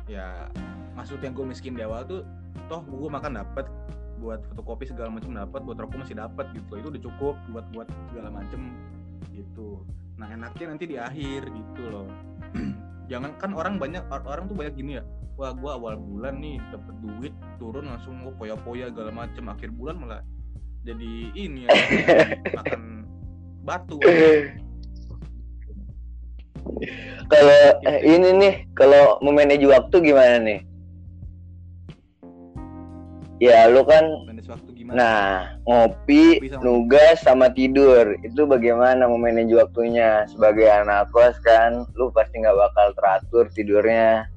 ya maksud yang gue miskin di awal tuh, toh gue makan dapat buat fotokopi segala macam dapat, buat rokok masih dapat gitu, itu udah cukup buat buat segala macem gitu. Nah enaknya nanti di akhir gitu loh. <clears throat> Jangan kan orang banyak orang tuh banyak gini ya, wah gue awal bulan nih dapet duit turun langsung gue poya-poya segala macem, akhir bulan malah jadi ini ya <laughs> makan batu. Kalau eh, ini nih kalau memanage waktu gimana nih? Ya lu kan manage waktu gimana? Nah ngopi Ngopi sama- nugas sama tidur. Itu bagaimana memanage waktunya? Sebagai anak kos kan lu pasti nggak bakal teratur tidurnya.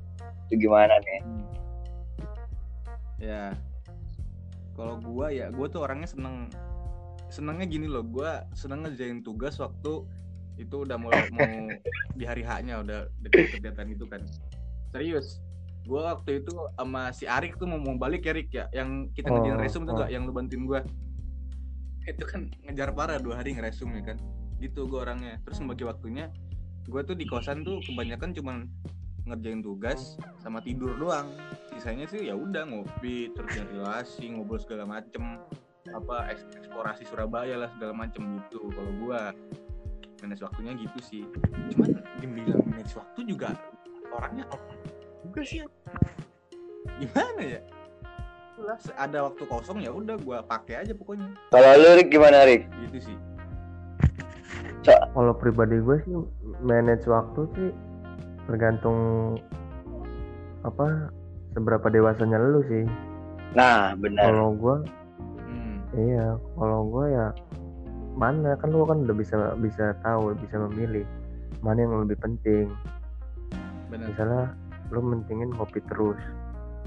Itu gimana nih? Hmm. ya kalau gua ya gua tuh orangnya seneng. Senengnya gini loh gua seneng ngerjain tugas waktu itu udah mau mau <laughs> di hari haknya udah deket kegiatan itu kan. Serius gua waktu itu sama si Arik tuh mau mau balik ya Rik ya? Yang kita ngerjain Oh, resume tuh oh. gak yang lu bantuin gua. Itu kan ngejar parah dua hari ngeresum ya kan. Gitu gua orangnya. Terus membagi waktunya gua tuh di kosan tuh kebanyakan cuman ngerjain tugas sama tidur doang. Sisanya sih ya udah ngopi terus relasi ngobrol segala macem. Apa eks- eksplorasi Surabaya lah segala macem gitu kalau gua. Manage waktunya gitu sih. Cuman dibilang manage waktu juga orangnya orang juga sih gimana ya? Itulah, ada waktu kosong ya udah gua pakai aja pokoknya. Kalau lu Rik gimana Rik? Gitu sih. Kalau pribadi gue sih manage waktu sih tergantung apa seberapa dewasanya lu sih. Nah benar. Kalau gue hmm. iya kalau gue ya mana kan lu kan udah bisa bisa tahu bisa memilih mana yang lebih penting. Benar. Misalnya lu mentingin ngopi terus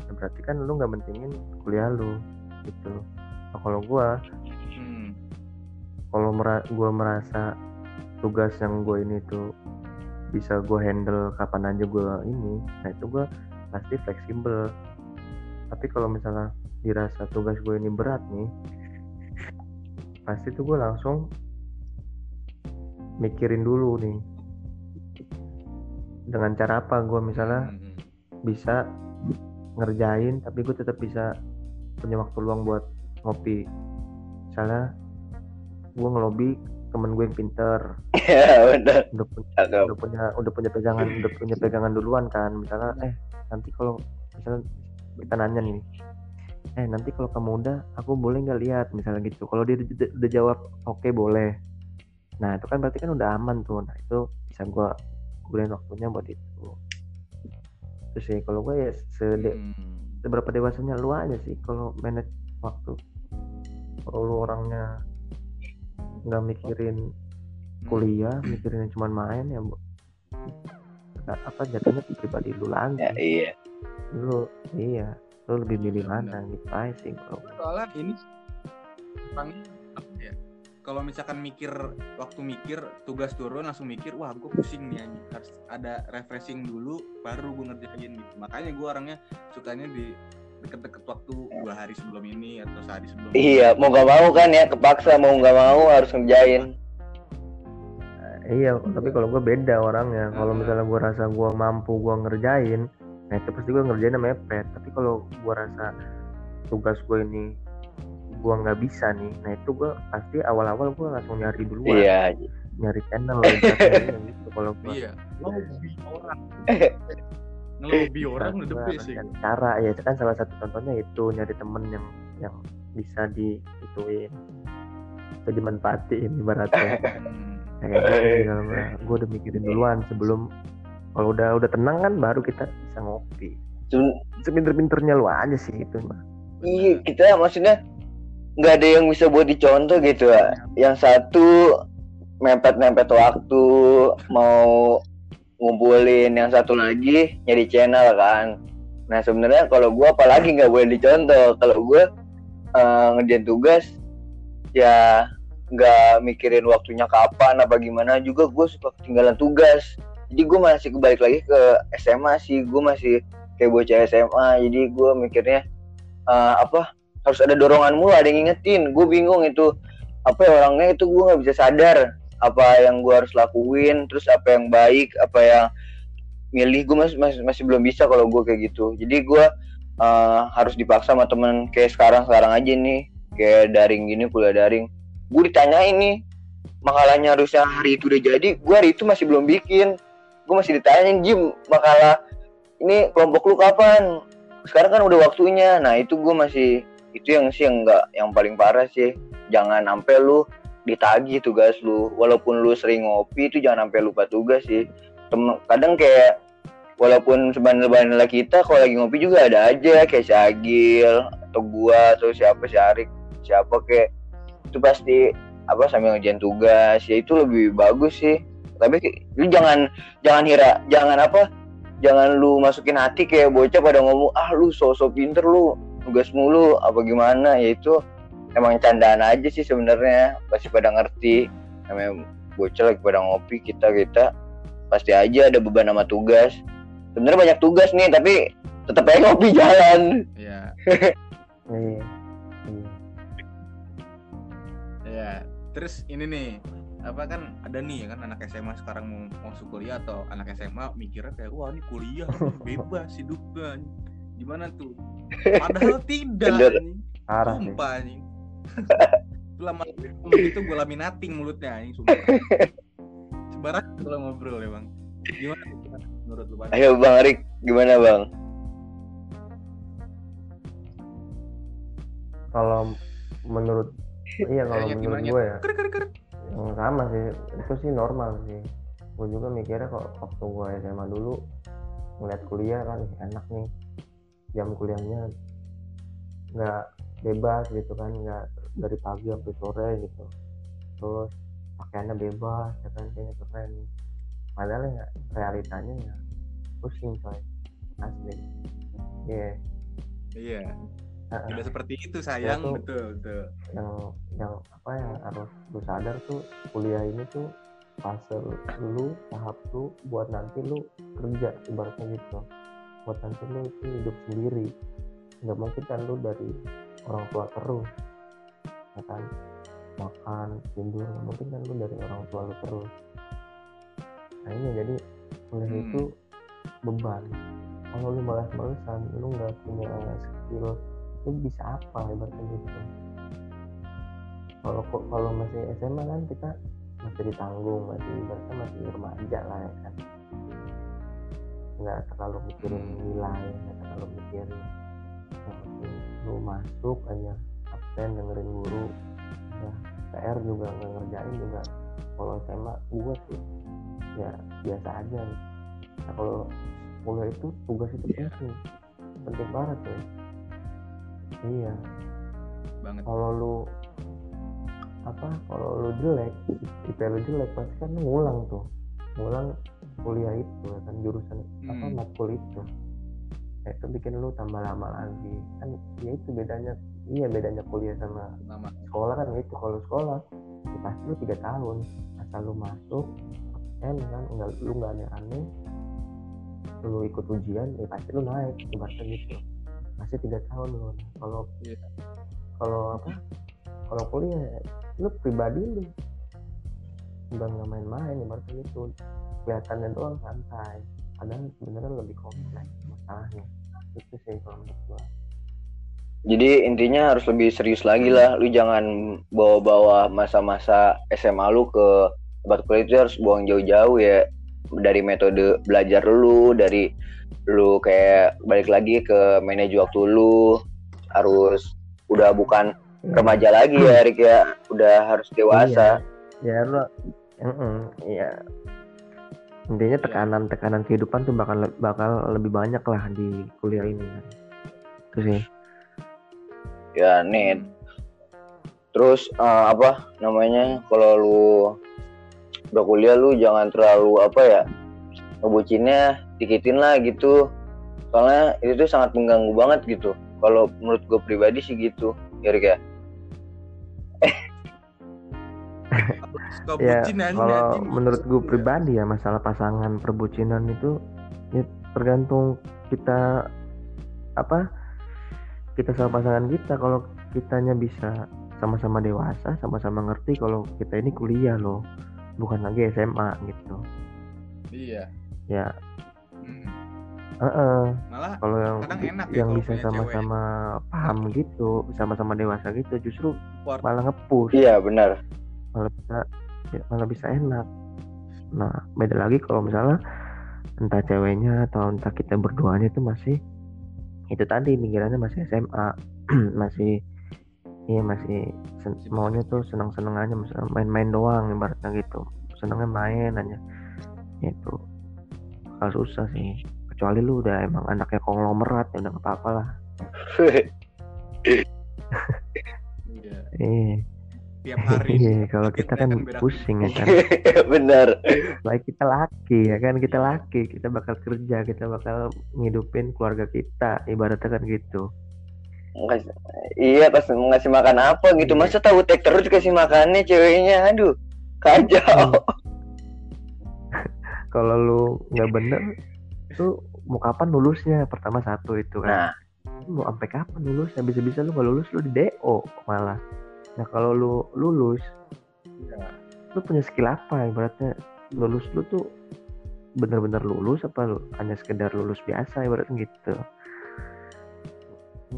ya berarti kan lu nggak mentingin kuliah lu gitu. Nah, kalau gua hmm. kalau mera gua merasa tugas yang gue ini tuh bisa gue handle kapan aja gue ini. Nah itu gue pasti fleksibel. Tapi kalau misalnya dirasa tugas gue ini berat nih pasti tuh gue langsung mikirin dulu nih. Dengan cara apa gue misalnya Hmm, bisa ngerjain tapi gue tetap bisa punya waktu luang buat ngopi. Misalnya gue ngelobi temen gue yang pinter. Ya benar udah punya udah punya udah punya pegangan udah punya pegangan duluan kan. Misalnya eh nanti kalau misalnya kita nanya nih. Eh nanti kalau kamu udah aku boleh nggak lihat? Misalnya gitu. Kalau dia udah, jawab oke boleh. Nah itu kan berarti kan udah aman tuh. Nah itu bisa gua gunain waktunya buat itu. Terus sih. Kalau gue ya sede, hmm. seberapa dewasanya lu aja sih kalau manage waktu. Kalau lu orangnya nggak mikirin Hmm. kuliah mikirin yang cuma main ya bu. Nggak- apa jatuhnya pribadi lu lagi. Ya iya. Lu iya. Lu lebih milih Benar, mana gitu aja sih kalau soalnya ini apa ya kalau misalkan mikir waktu mikir tugas turun langsung mikir wah gue pusing nih anjing. Harus ada refreshing dulu baru gue ngerjain gitu. Makanya gue orangnya sukanya di deket-deket waktu dua hari sebelum ini atau sehari sebelum ini. iya mau gak mau kan ya kepaksa mau gak mau harus ngerjain. Iya tapi kalau gue beda orangnya. Kalau Hmm. misalnya gue rasa gue mampu gue ngerjain nah itu pasti gue ngerjain mepet tapi kalau gue rasa tugas gue ini gue nggak bisa nih nah itu gue pasti awal-awal gue langsung nyari duluan. Iya. Nyari channel <laughs> gitu kalau gue iya. Lobby orang <laughs> ngelobi orang udah the Gua best ya cari cara ya itu kan salah satu contohnya itu nyari temen yang yang bisa diituin bisa dimanfaatin ibaratnya. Hmm. <laughs> kayak gitu sih kalau gua. Gua udah mikirin duluan sebelum kalau udah udah tenang kan baru kita bisa ngopi. Sepinter-pinternya lu aja sih itu mah. Iya kita maksudnya nggak ada yang bisa buat dicontoh gitu ya yang satu mepet-mepet waktu mau ngumpulin yang satu lagi nyari channel kan. Nah sebenarnya kalau gua apalagi nggak boleh dicontoh. Kalau gua eh, ngerjain tugas ya nggak mikirin waktunya kapan apa gimana juga gue suka ketinggalan tugas. Jadi gue masih kebalik lagi ke SMA sih. Gue masih kayak bocah SMA jadi gue mikirnya eh, apa harus ada dorongan mulu ada yang ngingetin. Gue bingung itu apa ya orangnya itu gue nggak bisa sadar apa yang gue harus lakuin terus apa yang baik apa yang milih gue masih, masih masih belum bisa kalau gue kayak gitu. Jadi gue eh, harus dipaksa sama temen kayak sekarang sekarang aja nih kayak daring gini kuliah daring. Gue ditanyain nih makalahnya harusnya hari itu udah jadi gue hari itu masih belum bikin. Gue masih ditanyain Jim makalah ini kelompok lu kapan? Sekarang kan udah waktunya. Nah itu gue masih itu yang sih yang enggak yang paling parah sih. Jangan sampai lu ditagih tugas lu. Walaupun lu sering ngopi itu jangan sampai lupa tugas sih. Tem kadang kayak walaupun sebandel-bandel kita kalau lagi ngopi juga ada aja kayak si Agil atau gua atau siapa si Arik siapa kayak itu pasti apa sambil ngerjain tugas. Ya itu lebih bagus sih. Tapi lu jangan jangan hira jangan apa jangan lu masukin hati kayak bocah pada ngomong ah lu sosok pinter lu tugas mulu apa gimana. Ya itu emang candaan aja sih sebenarnya pasti pada ngerti namanya bocah lagi pada ngopi kita kita pasti aja ada beban sama tugas sebenarnya banyak tugas nih tapi tetap aja ngopi jalan Iya, <laughs> iya iya. Terus ini nih, apa kan ada nih ya kan anak SMA sekarang mau masuk kuliah atau anak SMA mikirnya kayak wah ini kuliah nih, <laughs> bebas hidupnya. anjing." Gimana tuh? <laughs> Padahal tidak. Bener. parah Sumpah anjing. Lama ngomong itu gue laminating mulutnya anjing sumpah. Sebarat kalau ngobrol ya, Bang. Gimana gimana menurut lu, Bang? ayo bang Arik gimana bang kalau menurut iya kalau Kayaknya menurut gue ya Kerek kerek kerek. yang sama sih itu sih normal sih gue juga mikirnya kok waktu gue SMA dulu ngeliat kuliah kan enak nih jam kuliahnya nggak bebas gitu kan nggak dari pagi sampai sore gitu. Terus pakaiannya bebas ya kan kayaknya keren. Padahal ya realitanya ya pusing coy. Asli. Iya. Iya, Heeh. tidak seperti itu sayang, tuh- betul, betul. yang yang apa yang harus lu sadar tuh kuliah ini tuh fase lu tahap lu buat nanti lu kerja ibaratnya gitu. Buat nanti lu itu hidup sendiri. Nggak mungkin kan lu dari orang tua terus ya kan? Makan tidur mungkin kan lu dari orang tua lu terus. Nah ini jadi kuliah Hmm. itu beban. Kalau lu malas-malesan lu nggak punya skill lu bisa apa ibaratnya gitu? Kalau kalau masih SMA kan kita masih ditanggung masih ibaratnya masih remaja lah ya kan? Nggak terlalu mikirin Hmm. nilai nggak terlalu mikirin yang penting lu masuk aja absen dengerin guru. Ya PR juga nggak ngerjain juga. Kalau SMA gua sih. Ya biasa aja. Gitu. nah kalau kuliah itu tugas itu Iya. penting. Penting banget ya iya. Banget. Kalau lu apa kalau lu jelek IP lu jelek pasti kan ngulang tuh. Ngulang kuliah itu ya kan jurusan apa Hmm. matkul itu. Ya, itu bikin lu tambah lama lagi. Kan ya itu bedanya iya bedanya kuliah sama lama sekolah kan gitu. Kalau sekolah ya pasti lu tiga tahun. Asal lu masuk absen kan enggak lu nggak aneh-aneh. Lu ikut ujian ya pasti lu naik ibaratnya gitu. Pasti tiga tahun lu. Kalau Iya. kalau apa? Kalau kuliah lu pribadi lu udah nggak main-main ibaratnya gitu. Kelihatannya doang santai. Padahal sebenarnya lebih kompleks masalahnya. Itu sih kalau menurut gua Jadi intinya harus lebih serius lagi lah. Lu jangan bawa-bawa masa-masa SMA lu ke tempat kuliah itu harus buang jauh-jauh ya. Dari metode belajar lu, dari lu kayak balik lagi ke manage waktu lu. Harus udah bukan remaja lagi ya, Erik ya. Udah harus dewasa. ya lu Mm-mm, iya intinya tekanan tekanan kehidupan tuh bakal bakal lebih banyak lah di kuliah ini kan. itu sih Ya, net. Terus eh, apa namanya? Kalau lu udah kuliah lu jangan terlalu apa ya? Ngebucinnya dikitin lah gitu. Soalnya itu tuh sangat mengganggu banget gitu. Kalau menurut gue pribadi sih gitu. Ya, Rik ya. ya kalau menurut gue pribadi ya masalah pasangan perbucinan itu ya tergantung kita apa kita sama pasangan kita kalau kitanya bisa sama-sama dewasa sama-sama ngerti kalau kita ini kuliah loh bukan lagi SMA gitu. Iya. Ya. Hmm. heeh. malah kalau yang Kadang enak ya yang bisa sama-sama paham gitu sama-sama dewasa gitu justru malah ngepush Iya, benar. malah bisa ya, malah bisa enak. Nah beda lagi kalau misalnya entah ceweknya atau entah kita berduanya itu masih itu tadi pikirannya masih SMA <clears throat> masih iya masih sen- maunya tuh seneng-seneng aja main-main doang ibaratnya gitu. Senengnya main aja itu bakal susah sih kecuali lu udah emang anaknya konglomerat ya udah apa-apa lah. <laughs> <laughs> Iya. Iya tiap hari. Iya kalau kita kan pusing ya kan. <laughs> Benar. baik kita laki ya kan kita laki. Kita bakal kerja kita bakal ngidupin keluarga kita ibaratnya kan gitu. Ngas- Iya, pas ngasih makan apa gitu. Masa tahu tek terus kasih makannya ceweknya. Aduh. Kacau. <laughs> kalau lu nggak bener tuh mau kapan lulusnya? Pertama satu itu kan. Nah, mau sampai kapan lulusnya? Bisa-bisa lu nggak lulus lu di DO malah nah kalau lu lulus Iya. lu punya skill apa? Ibaratnya lulus lu tuh bener-bener lulus apa lu hanya sekedar lulus biasa ibaratnya gitu?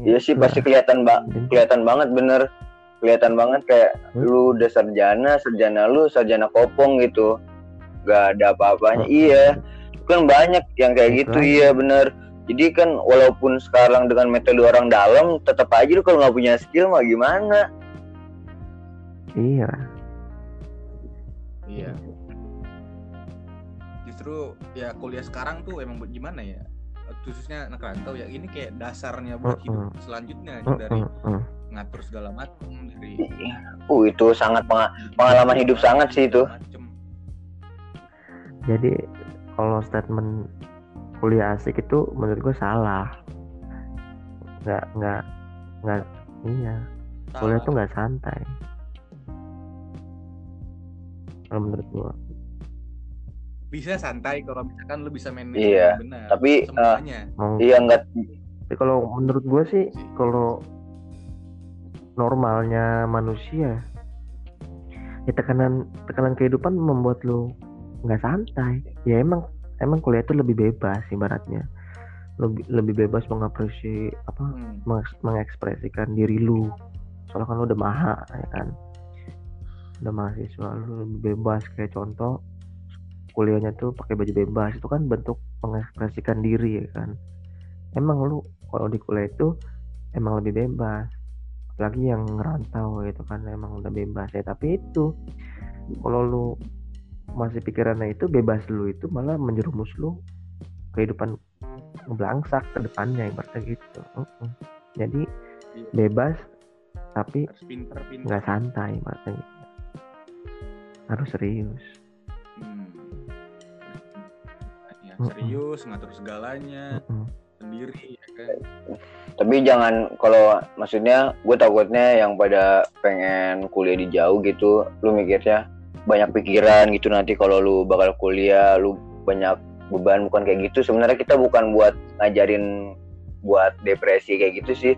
Iya sih Nah, pasti kelihatan ba kelihatan banget bener. Kelihatan banget kayak Hmm? lu udah sarjana sarjana lu sarjana kopong gitu. Gak ada apa-apanya. Hmm. iya kan banyak yang kayak Itu gitu iya bener. Jadi kan walaupun sekarang dengan metode orang dalam tetap aja lu kalau nggak punya skill mah gimana iya. Iya. Justru ya kuliah sekarang tuh emang buat gimana ya? Khususnya anak rantau ya ini kayak dasarnya buat hidup selanjutnya Mm, dari mm, mm. ngatur segala macam dari uh itu sangat penga- pengalaman hidup sangat sih itu. Macem. jadi kalau statement kuliah asik itu menurut gue salah. Nggak nggak nggak iya. Kuliah tuh nggak santai kalau menurut gue bisa santai kalau misalkan lu bisa manage Iya, dengan benar tapi, eh, semuanya. Mau iya nggak tapi kalau menurut gue sih kalau normalnya manusia ya tekanan tekanan kehidupan membuat lu nggak santai. Ya emang emang kuliah itu lebih bebas ibaratnya. Lebih lebih bebas mengapresiasi apa Hmm. mengeks- mengekspresikan diri lu. Soalnya kan lu udah maha ya kan udah mahasiswa lu lebih bebas. Kayak contoh kuliahnya tuh pakai baju bebas. Itu kan bentuk mengekspresikan diri ya kan? Emang lu kalau di kuliah itu emang lebih bebas. Apalagi yang ngerantau gitu kan? Emang udah bebas ya. Tapi itu kalau lu masih pikirannya itu bebas lu itu malah menjerumus lu kehidupan ngebelangsak ke depannya ibaratnya gitu. Mm-mm. jadi Iya. bebas tapi nggak santai ibaratnya gitu. Harus serius. Hmm. Ya, serius ngatur segalanya Mm-mm. sendiri ya kan? Tapi jangan kalau maksudnya gue takutnya yang pada pengen kuliah di jauh gitu lu mikirnya banyak pikiran gitu nanti kalau lu bakal kuliah lu banyak beban bukan kayak gitu. Sebenarnya kita bukan buat ngajarin buat depresi kayak gitu sih.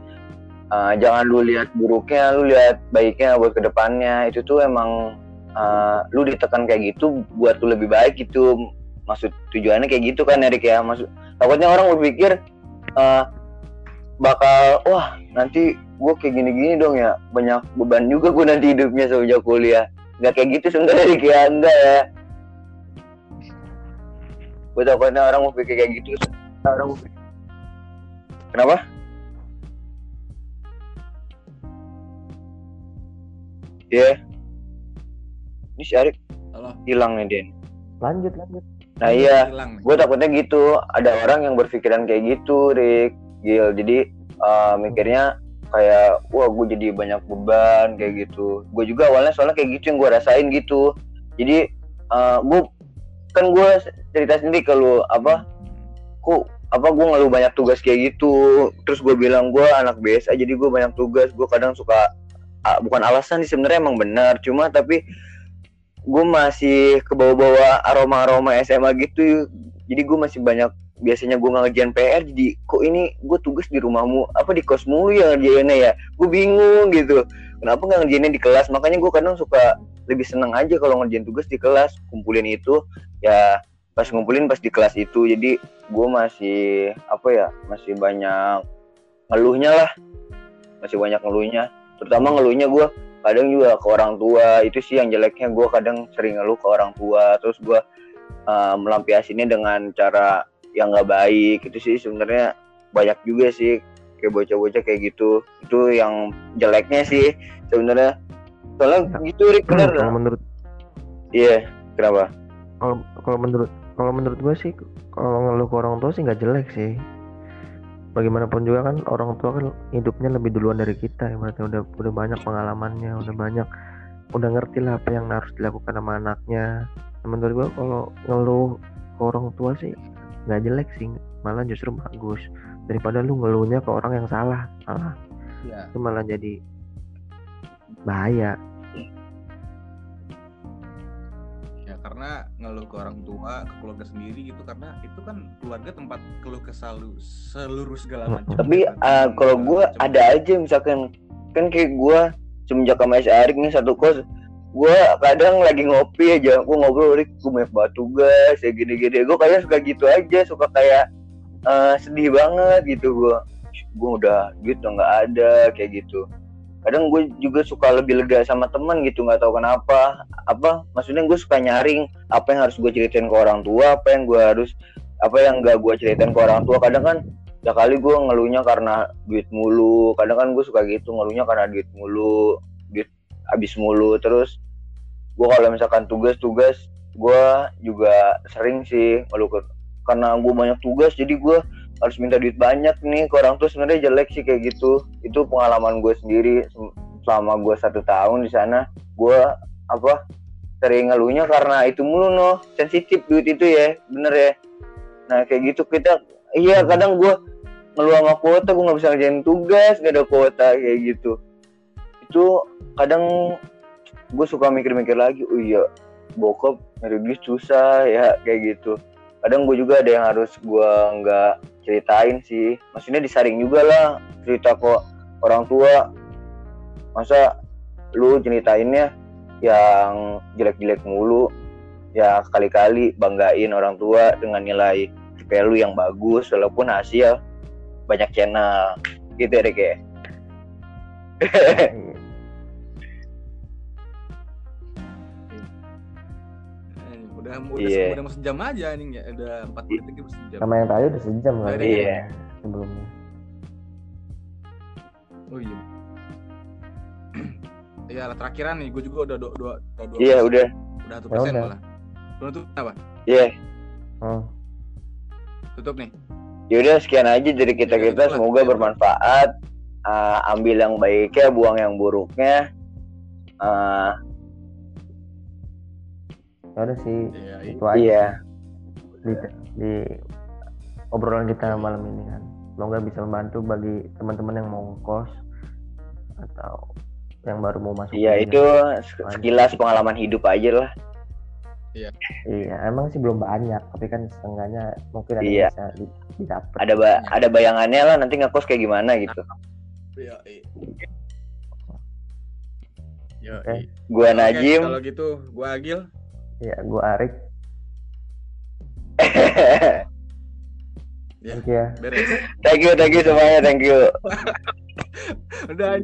Eh, jangan lu lihat buruknya lu lihat baiknya buat ke depannya. Itu tuh emang eh, lu ditekan kayak gitu buat lu lebih baik gitu. Maksud tujuannya kayak gitu kan Erik ya. Maksud takutnya orang berpikir eh, bakal wah nanti gue kayak gini-gini dong ya. Banyak beban juga gue nanti hidupnya sejak kuliah. Nggak kayak gitu sebenarnya Rik ya. Enggak ya. Gue takutnya orang mau pikir kayak gitu. Orang mau pikir- kenapa? Ya ini si Arik halo. hilang nih Den lanjut lanjut. Nah iya. gue takutnya gitu. Ada orang yang berpikiran kayak gitu Rick Gil. Jadi uh, mikirnya kayak wah gue jadi banyak beban kayak gitu. Gue juga awalnya soalnya kayak gitu yang gue rasain gitu. Jadi uh, gue kan gue cerita sendiri ke lu apa kok apa gue ngeluh banyak tugas kayak gitu. Terus gue bilang gue anak BSA jadi gue banyak tugas. Gue kadang suka ah, bukan alasan sih sebenarnya emang benar. Cuma tapi gue masih ke bawah-bawah aroma-aroma SMA gitu. Jadi gue masih banyak biasanya gue ngerjain PR jadi kok ini gue tugas di rumahmu? Apa di kos mulu ya ngerjainnya ya? Gue bingung gitu. Kenapa nggak ngerjainnya di kelas? Makanya gue kadang suka lebih seneng aja kalau ngerjain tugas di kelas. Kumpulin itu ya pas ngumpulin pas di kelas itu. Jadi gue masih apa ya masih banyak ngeluhnya lah. Masih banyak ngeluhnya. Terutama ngeluhnya gue kadang juga ke orang tua itu sih yang jeleknya. Gue kadang sering ngeluh ke orang tua terus gue uh, melampiasinya dengan cara yang nggak baik. Itu sih sebenarnya banyak juga sih kayak bocah-bocah kayak gitu. Itu yang jeleknya sih sebenarnya. Soalnya gitu Rick bener. kalau menurut iya kenapa? Kalau kalau menurut kalau menurut gue sih kalau ngeluh ke orang tua sih nggak jelek sih bagaimanapun juga kan orang tua kan hidupnya lebih duluan dari kita ya berarti udah udah banyak pengalamannya udah banyak udah ngerti lah apa yang harus dilakukan sama anaknya. Nah, menurut gue kalau ngeluh ke orang tua sih nggak jelek sih malah justru bagus. Daripada lu ngeluhnya ke orang yang salah malah. Ya itu malah jadi bahaya karena ngeluh ke orang tua ke keluarga sendiri gitu karena itu kan keluarga tempat keluh kesal lu seluruh segala macam. Tapi uh, kalau gue ada aja misalkan kan kayak gue semenjak sama si Arik nih satu kos gue kadang lagi ngopi aja gue ngobrol Rik gue banyak banget tugas ya gini-gini. Gue kayak suka gitu aja suka kayak eh, sedih banget gitu gue gue udah duit udah nggak ada kayak gitu kadang gue juga suka lebih lega sama teman gitu nggak tahu kenapa. Apa maksudnya gue suka nyaring apa yang harus gue ceritain ke orang tua apa yang gue harus apa yang gak gue ceritain ke orang tua. Kadang kan ya kali gue ngeluhnya karena duit mulu. Kadang kan gue suka gitu ngeluhnya karena duit mulu duit habis mulu. Terus gue kalau misalkan tugas-tugas gue juga sering sih ngeluh karena gue banyak tugas jadi gue harus minta duit banyak nih ke orang tua sebenarnya jelek sih kayak gitu. Itu pengalaman gue sendiri selama gue satu tahun di sana. Gue apa sering ngeluhnya karena itu mulu noh. Sensitif duit itu ya bener ya. Nah kayak gitu kita iya kadang gue ngeluh sama kuota gue nggak bisa ngerjain tugas gak ada kuota kayak gitu. Itu kadang gue suka mikir-mikir lagi oh iya bokap nyari duit susah ya kayak gitu kadang gue juga ada yang harus gue nggak ceritain sih. Maksudnya disaring juga lah cerita kok orang tua. Masa lu ceritainnya yang jelek-jelek mulu ya kali-kali banggain orang tua dengan nilai IP lu yang bagus walaupun hasil banyak channel. Gitu ya Rik ya <laughs> udah udah Iya. udah mau sejam aja nih ya udah empat menit lagi mau sejam sama yang tadi udah sejam lah Iya. sebelumnya oh iya <clears throat> Iya, lah, terakhiran nih, gue juga udah dua, dua, dua, iya udah udah satu Ya persen udah. malah. Belum tutup apa? iya hmm. Tutup nih. yaudah sekian aja dari kita Ya, kita semoga bermanfaat Ah, ambil yang baiknya buang yang buruknya Ah, ya udah sih Iya, itu aja. Iya. Di, di obrolan kita malam ini kan. Semoga bisa membantu bagi teman-teman yang mau kos atau yang baru mau masuk iya itu sekilas pengalaman hidup aja lah. Iya. Emang sih belum banyak tapi kan setengahnya mungkin ada Iya. bisa di- didapat. Ada ba- ada bayangannya lah nanti ngekos kayak gimana gitu. Iya, iya. Yo, Oke. gua Najim. Kalau gitu, gua Agil. Ya gua Arik <laughs> Ya. thank you ya Beres. thank you thank you semuanya thank you <laughs> Udah